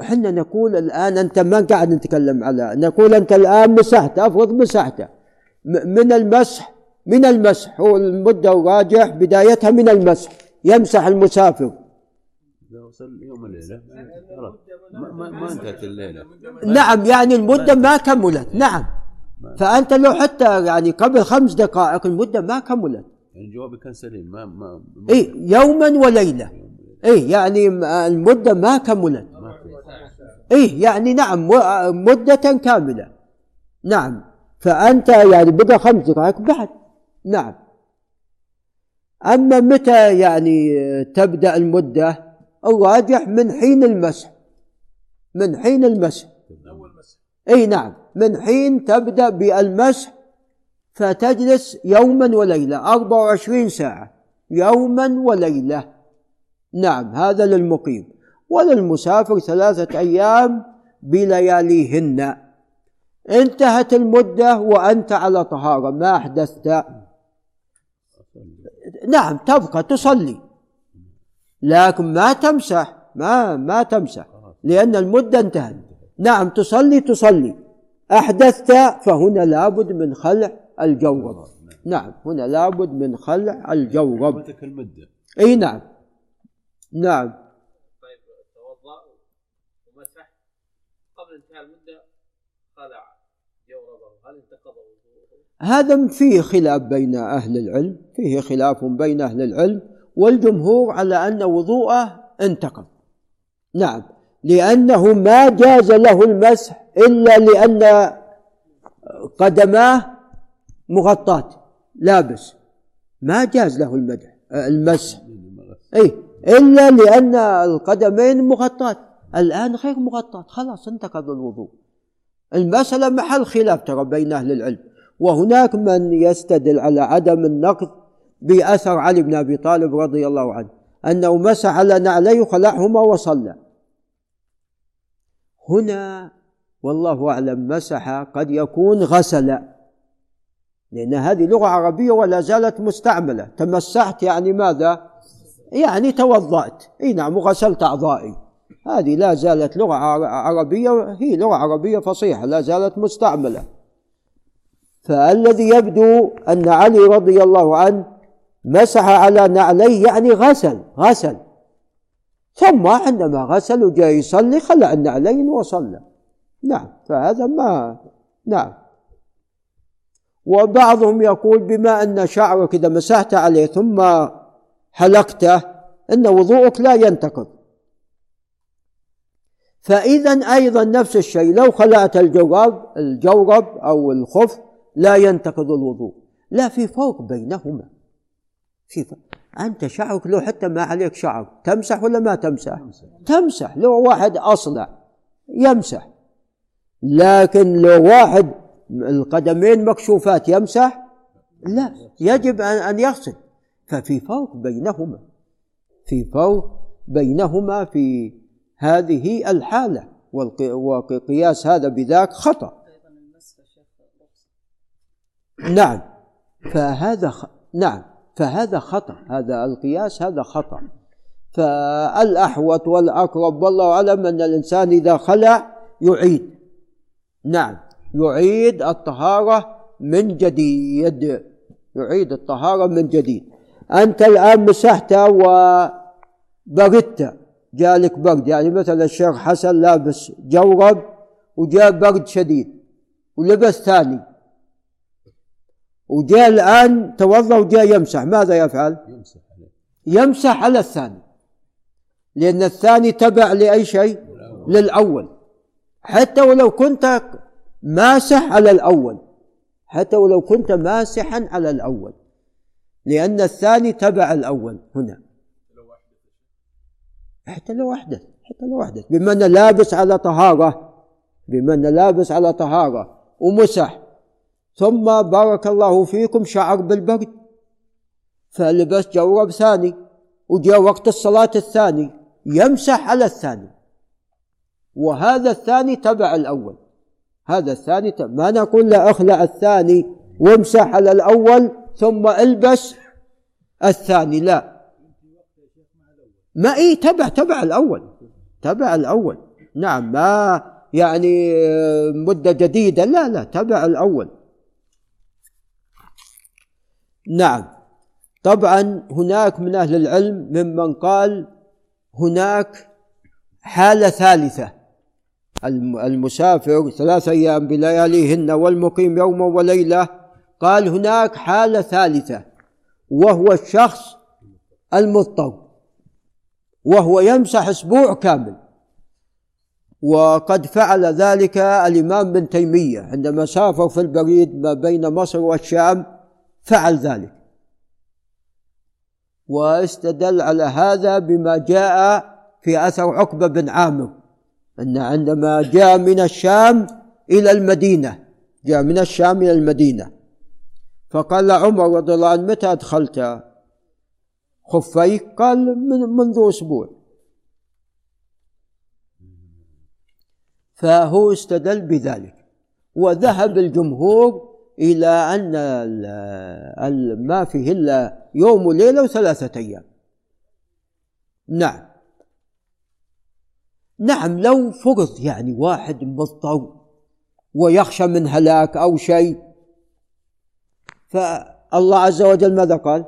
إحنا نقول الآن أنت ما قاعد نتكلم على نقول أنت الآن مسحت أفرض مسحته. من المسح من المسح. هو المدة الراجح بدايتها من المسح. يمسح المسافر. إذا وصل يوم الليلة. ما, ما انتهت الليلة. نعم يعني المدة ما كملت. نعم. فأنت لو حتى يعني قبل خمس دقائق المدة ما كملت. يعني جوابي كان سليم. ما ما, ما إيه يوما وليلة. إيه يعني المدة ما كملت. إيه يعني نعم مدة كاملة. نعم. فأنت يعني بقى خمس دقائق بعد. نعم. أما متى يعني تبدأ المدة؟ الراجح من حين المسح. من حين المسح. أي نعم. من حين تبدأ بالمسح فتجلس يوما وليلة 24 ساعة. يوما وليلة. نعم هذا للمقيم. وللمسافر ثلاثة أيام بلياليهن. انتهت المدة وأنت على طهارة ما أحدثت. نعم تبقى تصلي. لكن ما تمسح ما ما تمسح لأن المدة انتهت. نعم تصلي تصلي. أحدثت فهنا لابد من خلع الجورب نعم هنا لابد من خلع الجورب المدة أي نعم. نعم طيب توضأ ومسح قبل انتهاء المدة خلع جوربه هل انتقض هذا فيه خلاف بين أهل العلم فيه خلاف بين أهل العلم والجمهور على أن وضوءه انتقض. نعم لأنه ما جاز له المسح إلا لأن قدماه مغطاة لابس. ما جاز له المدح المسح. أي إلا لأن القدمين مغطاة. الآن غير مغطاة خلاص انتقض الوضوء. المسألة محل خلاف ترى بين أهل العلم. وهناك من يستدل على عدم النقض بأثر علي بن أبي طالب رضي الله عنه أنه مسح على نعليه خلعهما وصلى. هنا والله أعلم مسح قد يكون غسل لأن هذه لغة عربية ولا زالت مستعملة. تمسحت يعني ماذا؟ يعني توضأت. إي نعم وغسلت أعضائي. هذه لا زالت لغة عربية هي لغة عربية فصيحة لا زالت مستعملة. فالذي يبدو أن علي رضي الله عنه مسح على نعليه يعني غسل غسل. ثم عندما غسل وجاء يصلي خلع النعلين وصلى. نعم فهذا ما نعم. وبعضهم يقول بما أن شعرك إذا مسحت عليه ثم حلقته أن وضوءك لا ينتقض. فإذا أيضا نفس الشيء لو خلعت الجورب الجورب أو الخف لا ينتقض الوضوء. لا في فرق بينهما. في فرق. أنت شعرك لو حتى ما عليك شعر تمسح ولا ما تمسح؟ تمسح. لو واحد أصلع يمسح. لكن لو واحد القدمين مكشوفات يمسح لا يجب أن يغسل. ففي فرق بينهما. في فرق بينهما في هذه الحالة وقياس هذا بذاك خطأ. نعم. فهذا خ... نعم. فهذا خطأ. هذا القياس هذا خطأ. فالأحوط والأقرب والله أعلم أن الإنسان إذا خلع يعيد. نعم. يعيد الطهارة من جديد. يعيد الطهارة من جديد. أنت الآن مسحت وبردت. جالك برد. يعني مثلا الشيخ حسن لابس جورب وجاء برد شديد ولبس ثاني. وجاء الآن توضأ وجاء يمسح. ماذا يفعل؟ يمسح عليه. يمسح على الثاني. لأن الثاني تبع لأي شيء؟ للأول. حتى ولو كنت ماسح على الأول. حتى ولو كنت ماسحا على الأول. لأن الثاني تبع الأول. هنا. حتى لو أحدث حتى لو أحدث بما أنه لابس على طهارة. بما أنه لابس على طهارة. ومسح. ثم بارك الله فيكم شعر بالبرد فلبس جورب ثاني وجاء وقت الصلاة الثاني يمسح على الثاني. وهذا الثاني تبع الأول. هذا الثاني تبع ما نقول له أخلع الثاني وامسح على الأول ثم البس الثاني لا. ما اي تبع تبع الأول تبع الأول. نعم ما يعني مدة جديدة لا لا تبع الأول. نعم. طبعا هناك من أهل العلم ممن قال هناك حالة ثالثة. المسافر ثلاث أيام بلياليهن والمقيم يوما وليلة قال هناك حالة ثالثة وهو الشخص المضطر وهو يمسح أسبوع كامل. وقد فعل ذلك الإمام بن تيمية عندما سافر في البريد ما بين مصر والشام فعل ذلك. واستدل على هذا بما جاء في أثر عقبة بن عامر أن عندما جاء من الشام إلى المدينة جاء من الشام إلى المدينة فقال عمر رضي الله عنه متى أدخلت خفيك؟ قال من منذ أسبوع. فهو استدل بذلك وذهب الجمهور إلى أن ما فيه إلا يوم وليلة وثلاثة أيام. نعم. نعم لو فرض يعني واحد مضطر ويخشى من هلاك أو شيء فالله عز وجل ماذا قال؟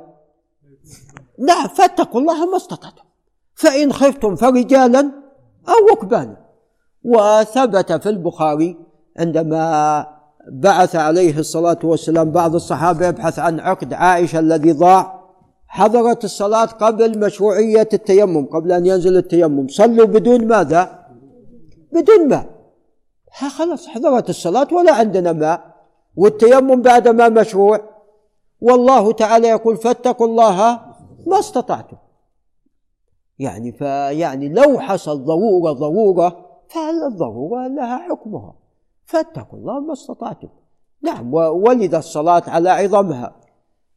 نعم فاتقوا الله ما استطعتم. فإن خفتم فرجالا أو ركبانا. وثبت في البخاري عندما بعث عليه الصلاة والسلام بعض الصحابة يبحث عن عقد عائشة الذي ضاع. حضرت الصلاة قبل مشروعية التيمم قبل أن ينزل التيمم. صلوا بدون ماذا؟ بدون ماء. خلاص حضرت الصلاة ولا عندنا ماء. والتيمم بعد ما مشروع. والله تعالى يقول فاتقوا الله ما استطعتم. يعني فيعني لو حصل ضرورة ضرورة فالضرورة لها حكمها؟ فاتقوا الله ما استطعتم. نعم ولد الصلاة على عظمها.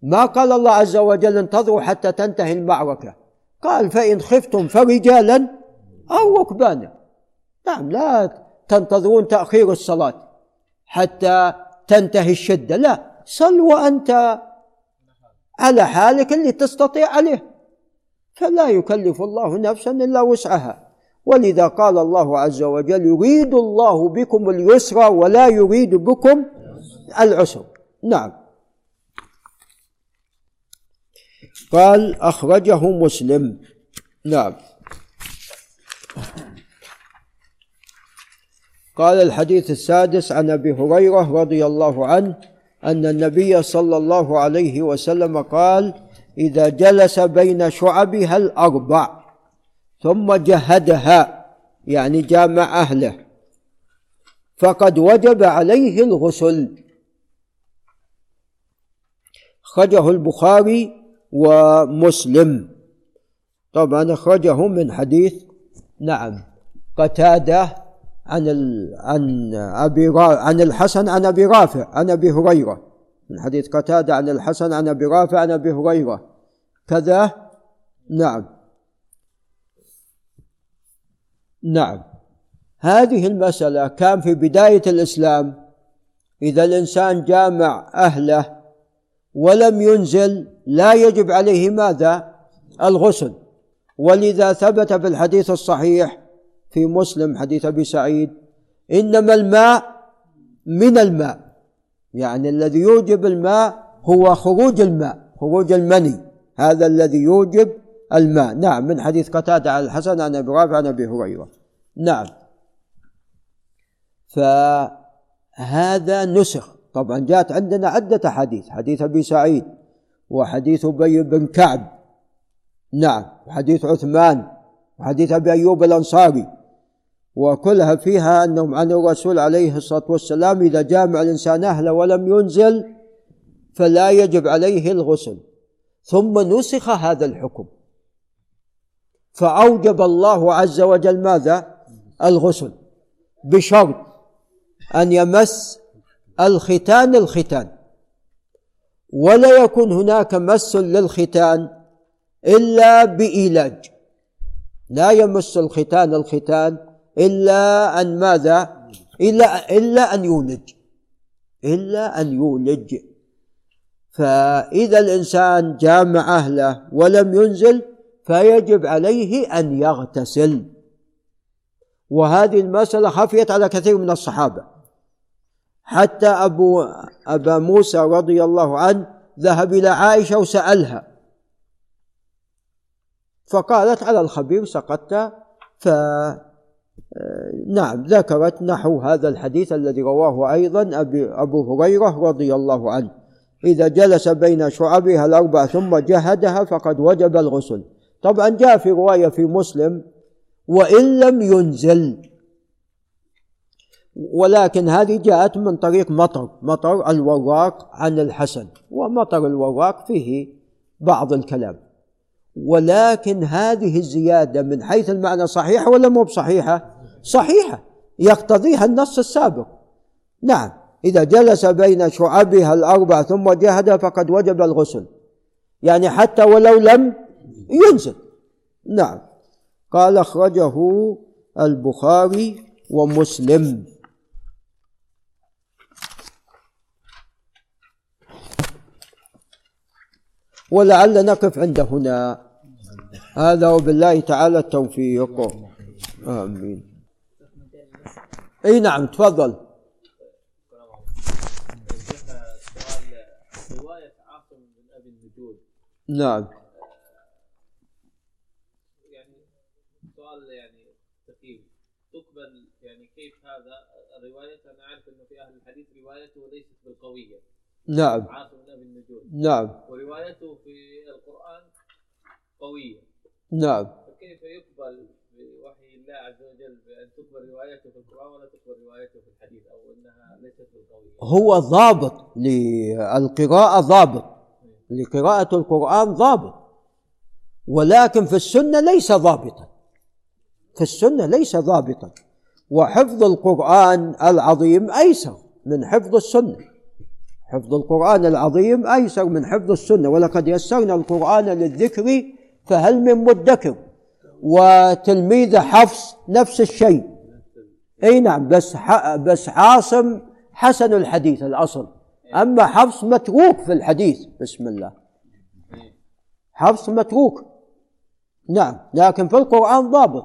ما قال الله عز وجل انتظروا حتى تنتهي المعركة. قال فإن خفتم فرجالا أو ركبانا. نعم لا تنتظرون تأخير الصلاة حتى تنتهي الشدة. لا صل وأنت على حالك اللي تستطيع عليه. فلا يكلف الله نفسا إلا وسعها. ولذا قال الله عز وجل يريد الله بكم اليسر ولا يريد بكم العسر. نعم. قال أخرجه مسلم. نعم. قال الحديث السادس عن أبي هريرة رضي الله عنه أن النبي صلى الله عليه وسلم قال إذا جلس بين شعبها الأربع ثم جهدها يعني جامع أهله. فقد وجب عليه الغسل. خرجه البخاري ومسلم. طبعا أخرجه من حديث نعم قتادة عن ال... عن أبي را... عن الحسن عن أبي رافع عن أبي هريرة. من حديث قتادة عن الحسن عن أبي رافع عن أبي هريرة. كذا نعم. نعم. هذه المسألة كان في بداية الإسلام إذا الإنسان جامع أهله ولم ينزل لا يجب عليه ماذا؟ الغسل. ولذا ثبت في الحديث الصحيح في مسلم حديث أبي سعيد إنما الماء من الماء. يعني الذي يوجب الماء هو خروج الماء خروج المني. هذا الذي يوجب الماء. نعم من حديث قتادة عن الحسن عن أبي رافع عن أبي هريرة. نعم. فهذا نسخ. طبعا جاءت عندنا عدة حديث حديث أبي سعيد وحديث أبي بن كعب. نعم. وحديث عثمان وحديث أبي أيوب الأنصاري. وكلها فيها أنهم عن الرسول عليه الصلاة والسلام إذا جامع الإنسان أهله ولم ينزل فلا يجب عليه الغسل. ثم نسخ هذا الحكم. فأوجب الله عز وجل ماذا؟ الغسل بشرط أن يمس الختان الختان. ولا يكون هناك مس للختان إلا بإيلاج. لا يمس الختان الختان إلا أن ماذا؟ إلا إلا أن يولج. إلا أن يولج. فإذا الإنسان جامع أهله ولم ينزل فيجب عليه أن يغتسل. وهذه المسألة خفيت على كثير من الصحابة. حتى أبو أبا موسى رضي الله عنه ذهب إلى عائشة وسألها. فقالت على الخبير سقطت ف نعم ذكرت نحو هذا الحديث الذي رواه أيضا أبو هريرة رضي الله عنه. إذا جلس بين شعبها الأربع ثم جهدها فقد وجب الغسل. طبعا جاء في رواية في مسلم وإن لم ينزل. ولكن هذه جاءت من طريق مطر مطر الوراق عن الحسن ومطر الوراق فيه بعض الكلام. ولكن هذه الزيادة من حيث المعنى صحيحة ولا مو بصحيحة؟ صحيحة. يقتضيها النص السابق. نعم إذا جلس بين شعبها الأربع ثم جهد فقد وجب الغسل. يعني حتى ولو لم ينزل. نعم. قال أخرجه البخاري ومسلم. ولعل نقف عند هنا. هذا وبالله تعالى التوفيق. آمين. إي نعم تفضل. نعم يعني سؤال يعني دقيق تقبل يعني كيف هذا روايته أنا عارف انه في أهل الحديث روايته ليست بالقوية. نعم. النجود نعم. وروايته في القرآن قوية. نعم. فكيف يقبل بوحي الله عز وجل بأن تقبل روايته في القرآن ولا تقبل روايته في الحديث أو أنها ليست بالقوية؟ هو ضابط للقراءة ضابط. لقراءة القرآن ضابط. ولكن في السنة ليس ضابطا. في السنة ليس ضابطا. وحفظ القرآن العظيم أيسر. من حفظ السنة. حفظ القرآن العظيم أيسر من حفظ السنة ولقد يسرنا القرآن للذكر فهل من مدكر؟ وتلميذ حفص نفس الشيء. أي نعم بس. بس عاصم حسن الحديث الأصل. أما حفص متروك في الحديث. بسم الله. حفص متروك. نعم لكن في القرآن ضابط.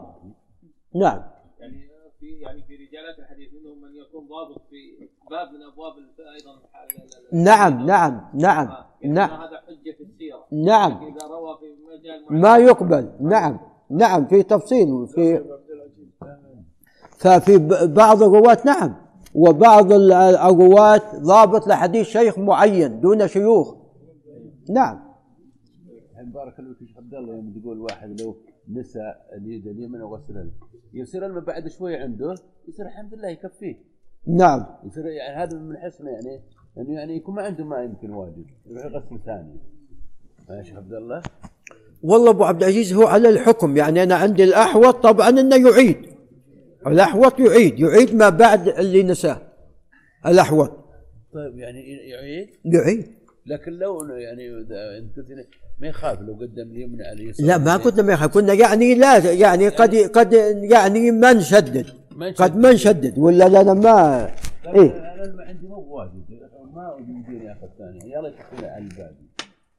نعم. يعني في يعني في رجالات الحديث منهم من يكون ضابط في باب من أبواب أيضا نعم نعم نعم آه، يعني نعم. هذا حجة في السيرة. نعم. إذا روى في مجال معين. ما يقبل. نعم نعم في تفصيل في ففي ب- بعض الرواة نعم. وبعض ال- الرواة ضابط لحديث شيخ معين دون شيوخ. نعم. الحين بارك الله فيك عبد الله يوم تقول واحد لو نسى اليد اليمنى وغسل يصير لما بعد شوي عنده يصير الحمد لله يكفيه. نعم. يصير يعني هذا من حسنه يعني انه يعني يكون ما عنده ما يمكن واجد. يروح يغسل ثاني ماشي عبد الله؟ والله أبو عبد العزيز هو على الحكم. يعني أنا عندي الأحوط طبعا إنه يعيد. الأحوط يعيد. يعيد ما بعد اللي نساه. الأحوط. طيب يعني يعيد؟ يعيد. لكن لو يعني أنت ما يخاف لو قدم اليمنى على اليسار. لا ما كنا ما يخاف. كنا يعني لا يعني قد قد يعني ما نشدد نشدد. قد ما نشدد ولا ما لا إيه. أنا ما عندي مو بواجد. ما يمديني أخذ ثانية. يلا يكفينا على الباقي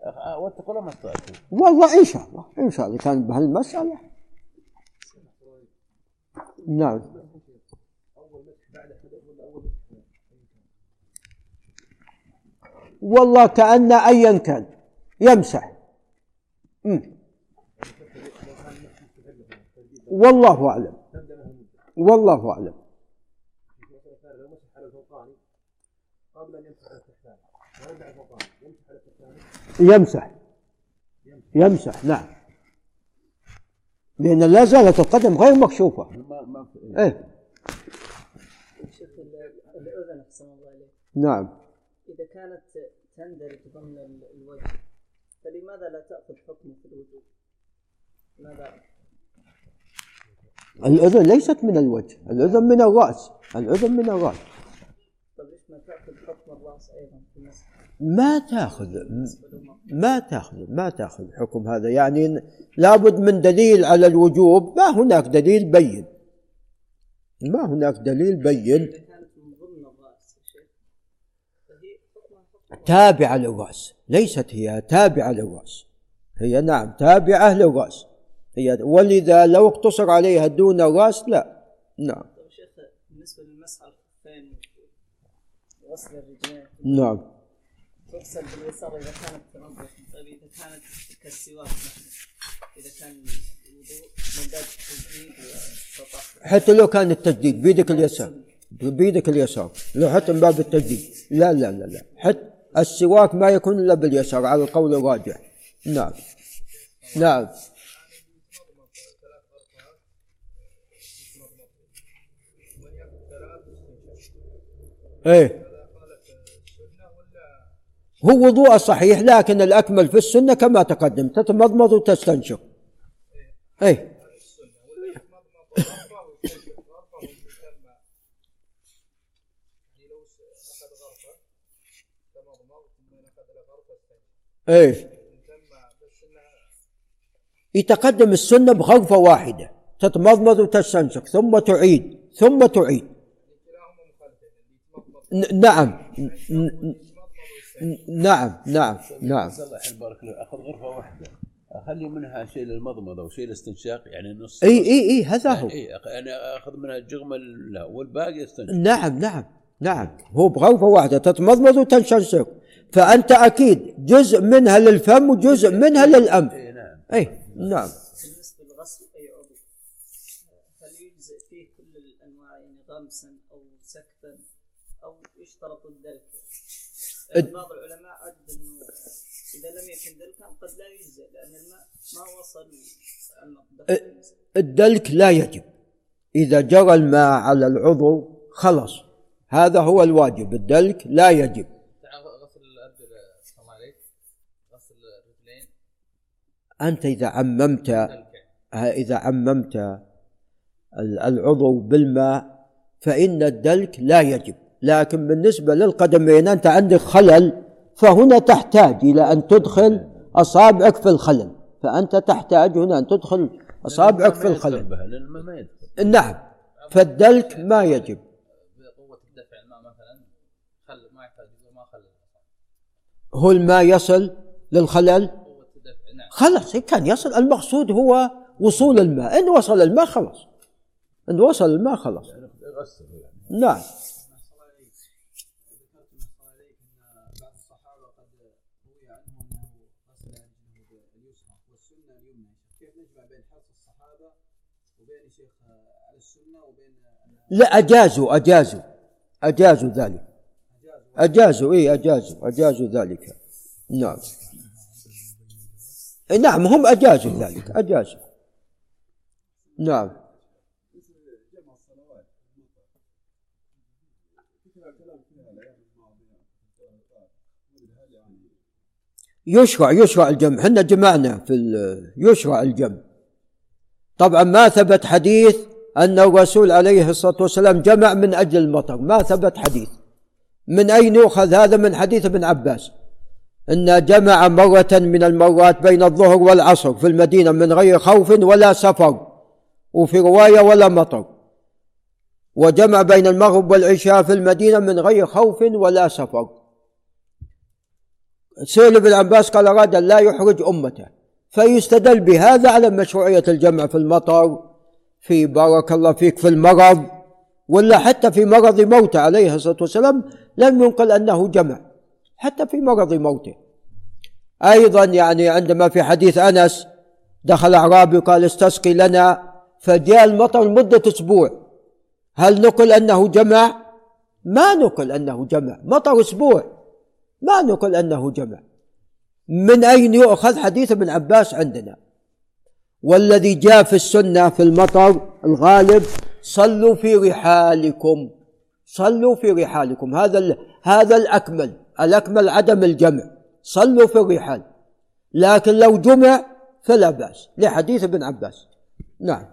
أخ- واتقوا الله ما استطعتوا والله إن شاء الله إن شاء الله. كان بهالمسألة. نعم. والله كأن أيا كان. يمسح. مم. والله أعلم. والله أعلم. يمسح. يمسح نعم. لأن لا زالت القدم غير مكشوفة. ما ما إيه. شوف ال- الأذن أحسن الله عليك نعم إذا كانت تندرج ضمن ال- الوجه فلماذا لا تأخذ حكمه في الوجوب؟ ماذا؟ الأذن ليست من الوجه الأذن من الرأس الأذن من الرأس. طيب ليش ما تأخذ ما تأخذ ما تأخذ حكم هذا. يعني لابد من دليل على الوجوب. ما هناك دليل بين. ما هناك دليل بين. تابعة للرأس ليست هي تابعة للرأس. هي نعم تابعة للرأس. هي ولذا لو اقتصر عليها دون الرأس لا. نعم. شيخ بالنسبة للمسح على الخفين وغسل الرجلين نعم. تغسل باليسار إذا كانت تنظف طيب إذا كانت كالسواك إذا كان حتى لو كان التجديد بيدك اليسار. بيدك اليسار. لو حتى من باب التجديد. لا لا لا لا. حتى السواك ما يكون إلا باليسار على القول الراجح. نعم. نعم. إيه. هو وضوء صحيح لكن الأكمل في السنة كما تقدم تتمضمض وتستنشق. إيه. إيه. يتقدم السنة بغرفة واحدة تتمضمض وتستنشق ثم تعيد ثم تعيد. نعم. نعم نعم نعم. الله أخذ غرفة واحدة. أخلي منها شيء للمضمضه وشيء للاستنشاق يعني نص إي إي إي هذا هو. إي أخ- أنا أخذ منها الجغمه لا والباقي استنشق. نعم نعم نعم. هو بغرفة واحدة تتمضمض وتستنشق فأنت أكيد جزء منها للفم وجزء منها للأنف إي نعم. أي نعم. بالنسبة لغسل أي عضو هل يجزئ فيه كل الأنواع يعني خمسا أو سكتا؟ أو يشترط الدلك الد- بعض العلماء عد أنه إذا لم يكن دلكا قد لا يجزى لأن الماء ما وصل الدلك لا يجب. إذا جرى الماء على العضو خلص هذا هو الواجب. الدلك لا يجب. غسل عليك. غسل الرجلين. أنت إذا عممت إذا عممت ال- العضو بالماء فإن الدلك لا يجب. لكن بالنسبة للقدمين أنت عندك خلل فهنا تحتاج إلى أن تدخل أصابعك في الخلل. فأنت تحتاج هنا أن تدخل أصابعك في الخلل. نعم. فالدلك ما يجب. بقوة الدفع الماء مثلا خل ما يحتاج ما خل هو الماء يصل للخلل؟ نعم. خلاص كان يصل المقصود هو وصول الماء. إن وصل الماء خلاص. إن وصل الماء خلاص. يغسل يعني. نعم بعض الصحابه قد روي عنهم انه غسل رجله باليسرى والسنة اليمنى كيف نجمع بين حرص الصحابه وبين شيخ على السنة وبين لا أجازوا أجازوا. أجازوا ذلك. أجازوا إيه أجازوا أجازوا ذلك. نعم. إيه نعم هم أجازوا ذلك أجازوا. نعم. يشرع يشرع الجمع. إحنا جمعنا في يشرع الجمع. طبعا ما ثبت حديث أن الرسول عليه الصلاة والسلام جمع من أجل المطر. ما ثبت حديث. من أين يؤخذ هذا من حديث ابن عباس؟ أن جمع مرة من المرات بين الظهر والعصر في المدينة من غير خوف ولا سفر وفي رواية ولا مطر. وجمع بين المغرب والعشاء في المدينة من غير خوف ولا سفر. سئل ابن عباس قال أراد أن لا يحرج أمته. فيستدل بهذا على مشروعية الجمع في المطر. في بارك الله فيك في المرض ولا حتى في مرض موته عليه الصلاة والسلام لم ينقل أنه جمع حتى في مرض موته. أيضا يعني عندما في حديث أنس دخل أعرابي قال استسقي لنا فجاء المطر مدة أسبوع. هل نقل أنه جمع؟ ما نقل أنه جمع مطر أسبوع. ما نقل أنه جمع. من أين يؤخذ حديث ابن عباس عندنا؟ والذي جاء في السنة في المطر الغالب صلوا في رحالكم. صلوا في رحالكم. هذا هذا الأكمل الأكمل عدم الجمع. صلوا في الرحال. لكن لو جمع فلا بأس. لحديث ابن عباس. نعم.